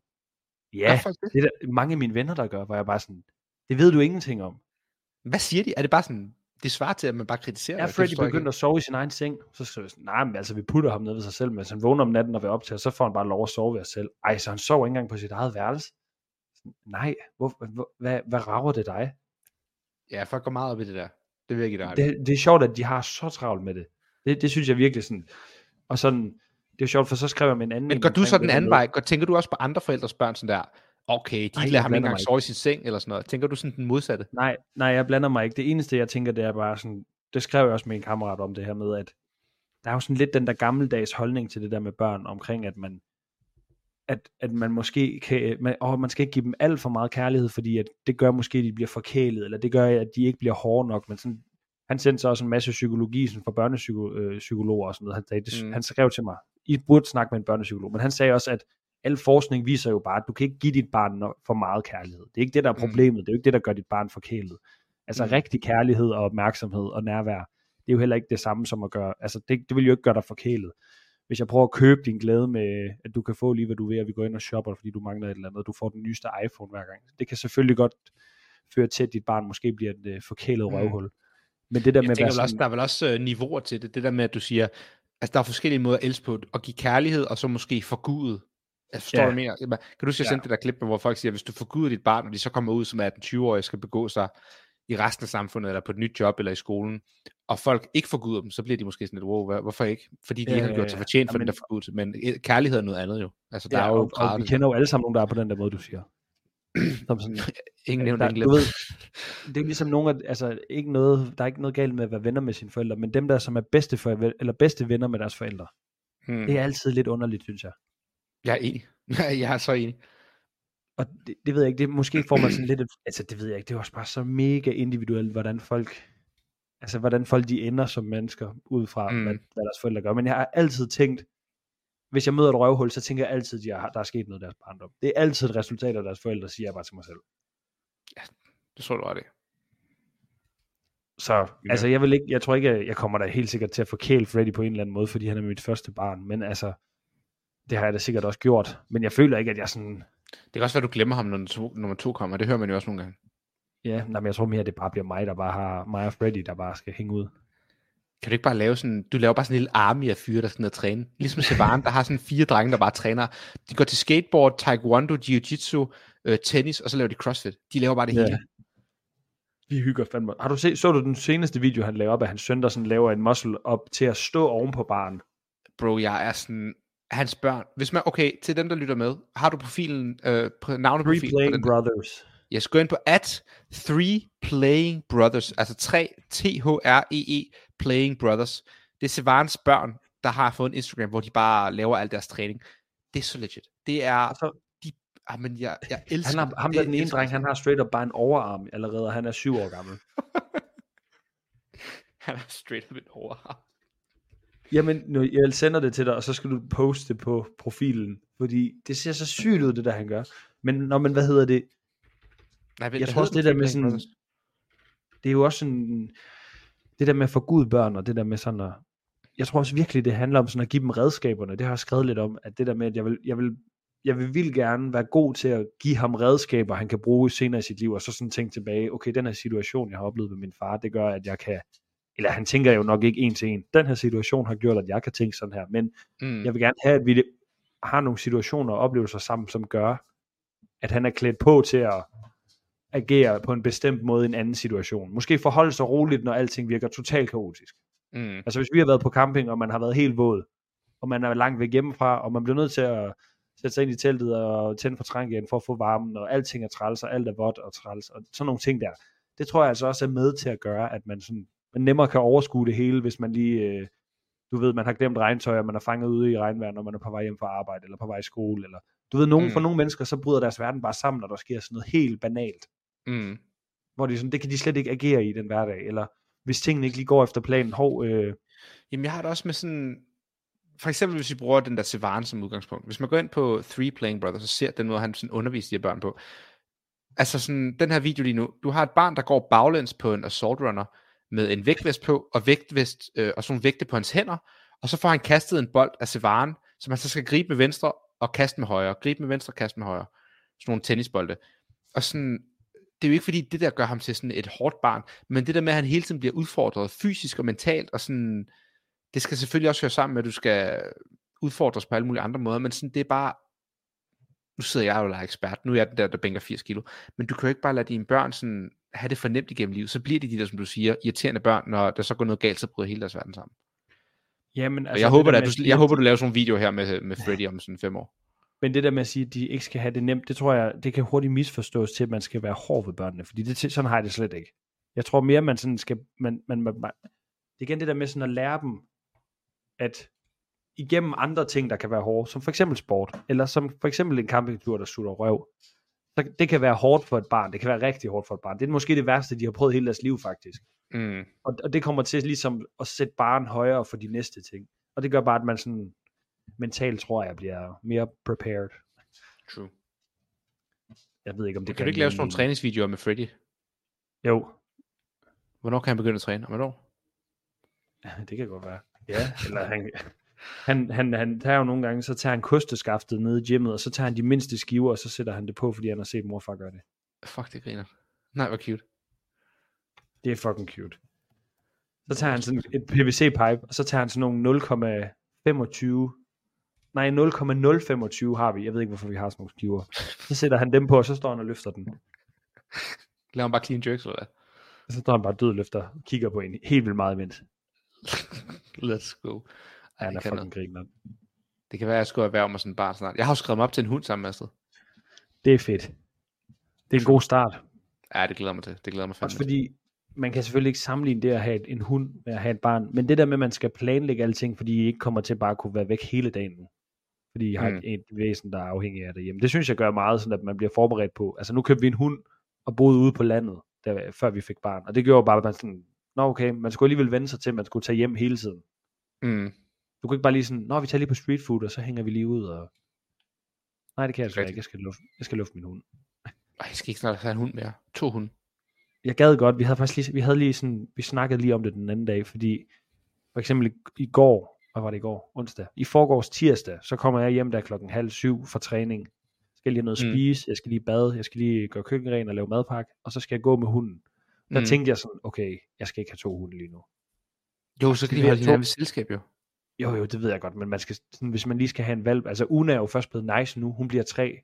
ja, det er der mange af mine venner, der gør, hvor jeg bare sådan, det ved du ingenting om. Hvad siger de? Er det bare sådan, det svarer til, at man bare kritiserer Er? Det Freddy forstår jeg begyndt ikke. at sove i sin egen seng, så siger jeg sådan, nej, men altså vi putter ham ned ved sig selv, men han vågner om natten og vil op til, så får han bare lov at sove ved sig selv. Ej, så han sover ikke engang på sit eget værelse. Sådan, Nej, hvor, hvor, hvad, hvad rager det dig? Ja, folk går meget op i det der. Det vil jeg give dig. Det, det er sjovt, at de har så travlt med det. Det, det synes jeg virkelig sådan. Og sådan, det er sjovt, for så skrev jeg med en anden. Men en går du så den anden vej? Går, tænker du også på andre forældres børn sådan der, okay, de Nej, lader ham ikke engang sove i sin seng eller sådan noget. Tænker du sådan den modsatte? Nej, nej, jeg blander mig ikke. Det eneste, jeg tænker, det er bare sådan, det skrev jeg også med en kammerat om det her med, at der er jo sådan lidt den der gammeldags holdning til det der med børn, omkring at man, at, at man måske kan, man, åh, man skal ikke give dem alt for meget kærlighed, fordi at det gør måske, at de bliver forkælet, eller det gør, at de ikke bliver hårde nok, men sådan, han sendte så også en masse psykologi sådan for børnepsykologer og sådan noget. Han, sagde, det, mm. han skrev til mig, I burde snakke med en børnepsykolog, men han sagde også, at al forskning viser jo bare, at du kan ikke give dit barn for meget kærlighed. Det er ikke det, der er Mm. problemet. Det er jo ikke det, der gør dit barn forkælet. Altså Mm. rigtig kærlighed og opmærksomhed og nærvær, det er jo heller ikke det samme som at gøre, altså det, det vil jo ikke gøre dig forkælet. Hvis jeg prøver at købe din glæde med, at du kan få lige hvad du vil, og vi går ind og shopper, fordi du mangler et eller andet, og du får den nyeste iPhone hver gang. Det kan selvfølgelig godt føre til, at dit barn måske bliver et uh, forkælet Mm. røvhul. Men det der Jeg med tænker vel også, sådan, der er vel også øh, niveauer til det. Det der med, at du siger, altså der er forskellige måder at elske på. At give kærlighed, og så måske forgude. Jeg forstår, Ja. hvad mener. Kan du huske, jeg Ja. sendte det der klip, hvor folk siger, hvis du forguder dit barn, og de så kommer ud som 18-20-årige, skal begå sig i resten af samfundet, eller på et nyt job, eller i skolen, og folk ikke forguder dem, så bliver de måske sådan lidt, wow, hvorfor ikke? Fordi de Ja, ikke har ja, gjort sig ja. fortjent for Jamen- den der forgudelse. Men øh, kærlighed er noget andet jo. Altså, der ja, er jo og, og vi kender jo alle sammen nogen, der er på den der måde, du siger. Som sådan, Ingen nævnt, ingen glemt. det er ligesom nogen, af, altså ikke noget, der er ikke noget galt med at være venner med sine forældre, men dem der, som er bedste, for, eller bedste venner med deres forældre, Hmm. Det er altid lidt underligt, synes jeg. Jeg er enig. jeg er så enig. Og det, det ved jeg ikke, det måske får man sådan lidt, altså det ved jeg ikke, det er også bare så mega individuelt, hvordan folk, altså hvordan folk de ender som mennesker, ud fra Mm. hvad, hvad deres forældre gør. Men jeg har altid tænkt, hvis jeg møder et røvhul, så tænker jeg altid, at de har, der er sket noget i deres barndom. Det er altid et resultat af deres forældre, siger jeg bare til mig selv. Det tror du ret i. Så Ja. altså, jeg, vil ikke, jeg tror ikke, jeg kommer da helt sikkert til at forkæle Freddy på en eller anden måde, fordi han er mit første barn. Men altså, det har jeg da sikkert også gjort. Men jeg føler ikke, at jeg sådan... Det kan også være, du glemmer ham, når to, nummer to kommer. Det hører man jo også nogle gange. Ja, nej, men jeg tror mere, at det bare bliver mig, der bare har mig og Freddy, der bare skal hænge ud. Kan du ikke bare lave sådan, du laver bare sådan en lille army af fyre, der skal ned og træne. Ligesom Sevan, der har sådan fire drenge, der bare træner. De går til skateboard, taekwondo, jiu-jitsu, øh, tennis, og så laver de crossfit. De laver bare det Ja. hele. Vi hygger fandme. Har du set, så du den seneste video, han lavede op, at hans søn, der sådan laver en muscle op til at stå oven på baren? Bro, jeg er sådan, hans børn. Hvis man, okay, til dem, der lytter med, har du profilen, øh, på- Three navneprofilen på Playing den? Brothers. Jeg skal gå ind på at 3 Playing Brothers, altså 3 T-H-R-E-E E, Playing Brothers. Det er Sevans børn, der har fået en Instagram, hvor de bare laver al deres træning. Det er så legit. Det er, Og så, de, ah, men jeg, jeg elsker han har, det. ham der den ene dreng, han har straight up bare en overarm allerede, og han er syv år gammel. Han er straight up en overarm. Jamen, nu, jeg sender det til dig, og så skal du poste det på profilen, fordi det ser så sygt ud, det der han gør. Men når man, hvad hedder det, Nej, Jeg tror også, det der med sådan- det er jo også sådan, det der med at få børn, og det der med sådan at, jeg tror også virkelig, det handler om sådan at give dem redskaberne. Det har jeg skrevet lidt om, at det der med, at jeg vil, jeg vil, jeg vil vildt gerne være god til at give ham redskaber, han kan bruge senere i sit liv, og så sådan tænke tilbage, okay, den her situation, jeg har oplevet med min far, det gør, at jeg kan, eller han tænker jo nok ikke en til en, den her situation har gjort, at jeg kan tænke sådan her, men Mm. jeg vil gerne have, at vi har nogle situationer og oplevelser sammen, som gør, at han er klædt på til at agere på en bestemt måde i en anden situation. Måske forholde sig roligt, når alting virker totalt kaotisk. Mm. Altså hvis vi har været på camping, og man har været helt våd, og man er langt væk hjemmefra, og man bliver nødt til at sætte sig ind i teltet og tænde for trænk igen for at få varmen, og alting er træls, og alt er vådt og træls, og sådan nogle ting der. Det tror jeg altså også er med til at gøre, at man, sådan, man nemmere kan overskue det hele, hvis man lige, øh, du ved, man har glemt regntøj, og man er fanget ude i regnvejr, når man er på vej hjem fra arbejde, eller på vej i skole, eller du ved, nogen, Mm. for nogle mennesker, så bryder deres verden bare sammen, når der sker sådan noget helt banalt Mm. hvor de sådan, det kan de slet ikke agere i den hverdag, eller hvis tingene ikke lige går efter planen, hov, øh, Jamen, jeg har det også med sådan... For eksempel, hvis vi bruger den der Sevan som udgangspunkt. Hvis man går ind på 3 Playing Brothers, så ser den måde, han sådan underviser de her børn på. Altså sådan, den her video lige nu. Du har et barn, der går baglæns på en assault runner, med en vægtvest på, og vægtvest, øh, og sådan nogle vægte på hans hænder, og så får han kastet en bold af Sevaren, som han så skal gribe med venstre og kaste med højre. Gribe med venstre og kaste med højre. Sådan nogle tennisbolde. Og sådan, det er jo ikke fordi, det der gør ham til sådan et hårdt barn, men det der med, at han hele tiden bliver udfordret fysisk og mentalt, og sådan, det skal selvfølgelig også høre sammen med, at du skal udfordres på alle mulige andre måder, men sådan, det er bare, nu sidder jeg jo og er ekspert, nu er jeg den der, der bænker 80 kilo, men du kan jo ikke bare lade dine børn sådan, have det fornemt igennem livet, så bliver de de der, som du siger, irriterende børn, når der så går noget galt, så bryder hele deres verden sammen. jamen, Altså, jeg, det håber, der at du, jeg håber, du laver sådan en video her med, med Freddy om sådan fem år. Men det der med at sige, at de ikke skal have det nemt, det tror jeg, det kan hurtigt misforstås til, at man skal være hård ved børnene, fordi det, sådan har jeg det slet ikke. Jeg tror mere, man sådan skal, man, man, man, man, det er igen det der med sådan at lære dem, at igennem andre ting, der kan være hårde, som for eksempel sport, eller som for eksempel en campingtur, der sutter røv, så det kan være hårdt for et barn, det kan være rigtig hårdt for et barn. Det er måske det værste, de har prøvet hele deres liv faktisk. Mm. Og, og det kommer til ligesom at sætte barn højere for de næste ting. Og det gør bare, at man sådan mentalt, tror jeg, bliver mere prepared. True. Jeg ved ikke, om det Det kan du ikke lave sådan nogle træningsvideoer med Freddy? Jo, Hvornår kan han begynde at træne? Om et år? det kan godt være. Ja, eller han, han, han, han tager jo nogle gange, så tager han kosteskaftet nede i gymmet, og så tager han de mindste skiver, og så sætter han det på, fordi han har set morfar gøre det. Fuck, det griner. Nej, hvor cute. Det er fucking cute. Så tager han sådan et PVC-pipe, og så tager han sådan nogle 0,25, nej 0,025 har vi, jeg ved ikke, hvorfor vi har sådan nogle skiver. Så sætter han dem på, og så står han og løfter den. Laver han bare clean jerks, eller hvad? Og så står han bare død løfter, og kigger på en helt vildt meget imens. Let's go. Ja, Ej, han er fucking noget. griner. det kan være, at jeg skulle erhverve mig sådan en barn snart. Jeg har jo skrevet mig op til en hund sammen med Astrid. Det er fedt. Det er en god start. Ja, det glæder mig til. Det glæder mig Også fandme til. fordi, man kan selvfølgelig ikke sammenligne det at have en hund med at have et barn, men det der med, at man skal planlægge alting, fordi I ikke kommer til bare at kunne være væk hele dagen nu, fordi I har Mm. et væsen, der er afhængig af det hjemme. Det synes jeg gør meget, sådan at man bliver forberedt på. Altså nu købte vi en hund og boede ude på landet, der, før vi fik barn, og det gjorde bare, at man sådan, nå okay, man skulle alligevel vende sig til, at man skulle tage hjem hele tiden. Mm. Du kan ikke bare lige sådan, nå vi tager lige på street food, og så hænger vi lige ud, og nej det kan jeg Rigtigt. ikke, jeg skal lufte, jeg skal lufte min hund. Ej, jeg skal ikke snart have en hund mere. To hunde. jeg gad godt, vi havde faktisk lige, vi havde lige sådan, vi snakkede lige om det den anden dag, fordi for eksempel i, går, hvad var det i går? Onsdag. I forgårs tirsdag, så kommer jeg hjem der klokken halv syv fra træning. Jeg skal lige have noget at Mm. spise, jeg skal lige bade, jeg skal lige gøre køkkenren og lave madpakke, og så skal jeg gå med hunden. Der Mm. tænkte jeg sådan, okay, jeg skal ikke have to hunde lige nu. Jo, så kan de vi holde hinanden ved selskab jo. Jo, jo, det ved jeg godt, men man skal, sådan, hvis man lige skal have en valg, altså Una er jo først blevet nice nu, hun bliver tre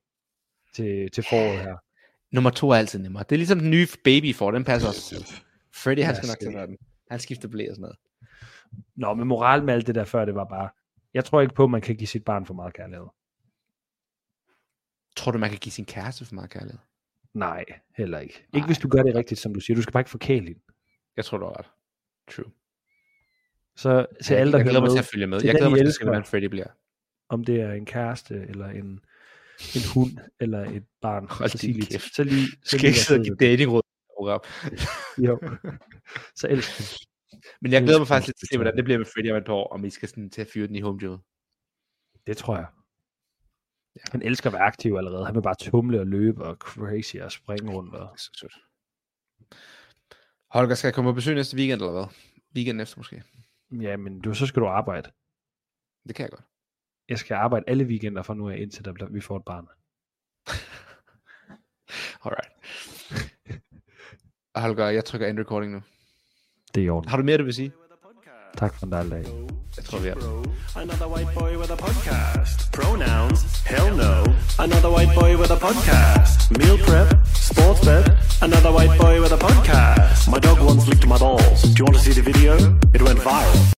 til, til foråret her. Nummer to er altid nemmere. Det er ligesom den nye baby får, den passer også til. Freddy, han skal nok af den. Han skifter blæ og sådan noget. Nå, men moral med alt det der før, det var bare, jeg tror ikke på, at man kan give sit barn for meget kærlighed. Tror du, man kan give sin kæreste for meget kærlighed? Nej, heller ikke. Nej. Ikke hvis du gør det rigtigt, som du siger. Du skal bare ikke forkæle hende. Jeg tror, du har ret. True. Så til jeg, alle, der jeg glæder mig til at følge med. til Jeg glæder mig til at se, elsker. hvordan Freddy bliver. om det er en kæreste, eller en, en hund, eller et barn, Hold så sig lige, kæft. så lige, så skal lige ikke sidde og give datingråd. Jo. så elsk den. Men jeg glæder mig Elsker faktisk lidt til at se, hvordan det bliver med Freddy om et par år, om I skal sådan til at fyre den i home gym. Det tror jeg. Ja. Han elsker at være aktiv allerede. Han vil bare tumle og løbe og crazy og springe rundt. Og... Så sødt. Holger, skal jeg komme på besøg næste weekend, eller hvad? Weekenden efter måske. Ja, men du, så skal du arbejde. Det kan jeg godt. Jeg skal arbejde alle weekender fra nu af, indtil der vi får et barn. Alright. Holger, jeg trykker end recording nu. Det er i orden. Har du mere, du vil sige? Tak for en dejlig dag. Tror, vi er. Another white boy with a podcast. Pronouns? Hell no. Another white boy with a podcast. Meal prep? Sports bet? Another white boy with a podcast. My dog once licked my balls. Do you want to see the video? It went viral.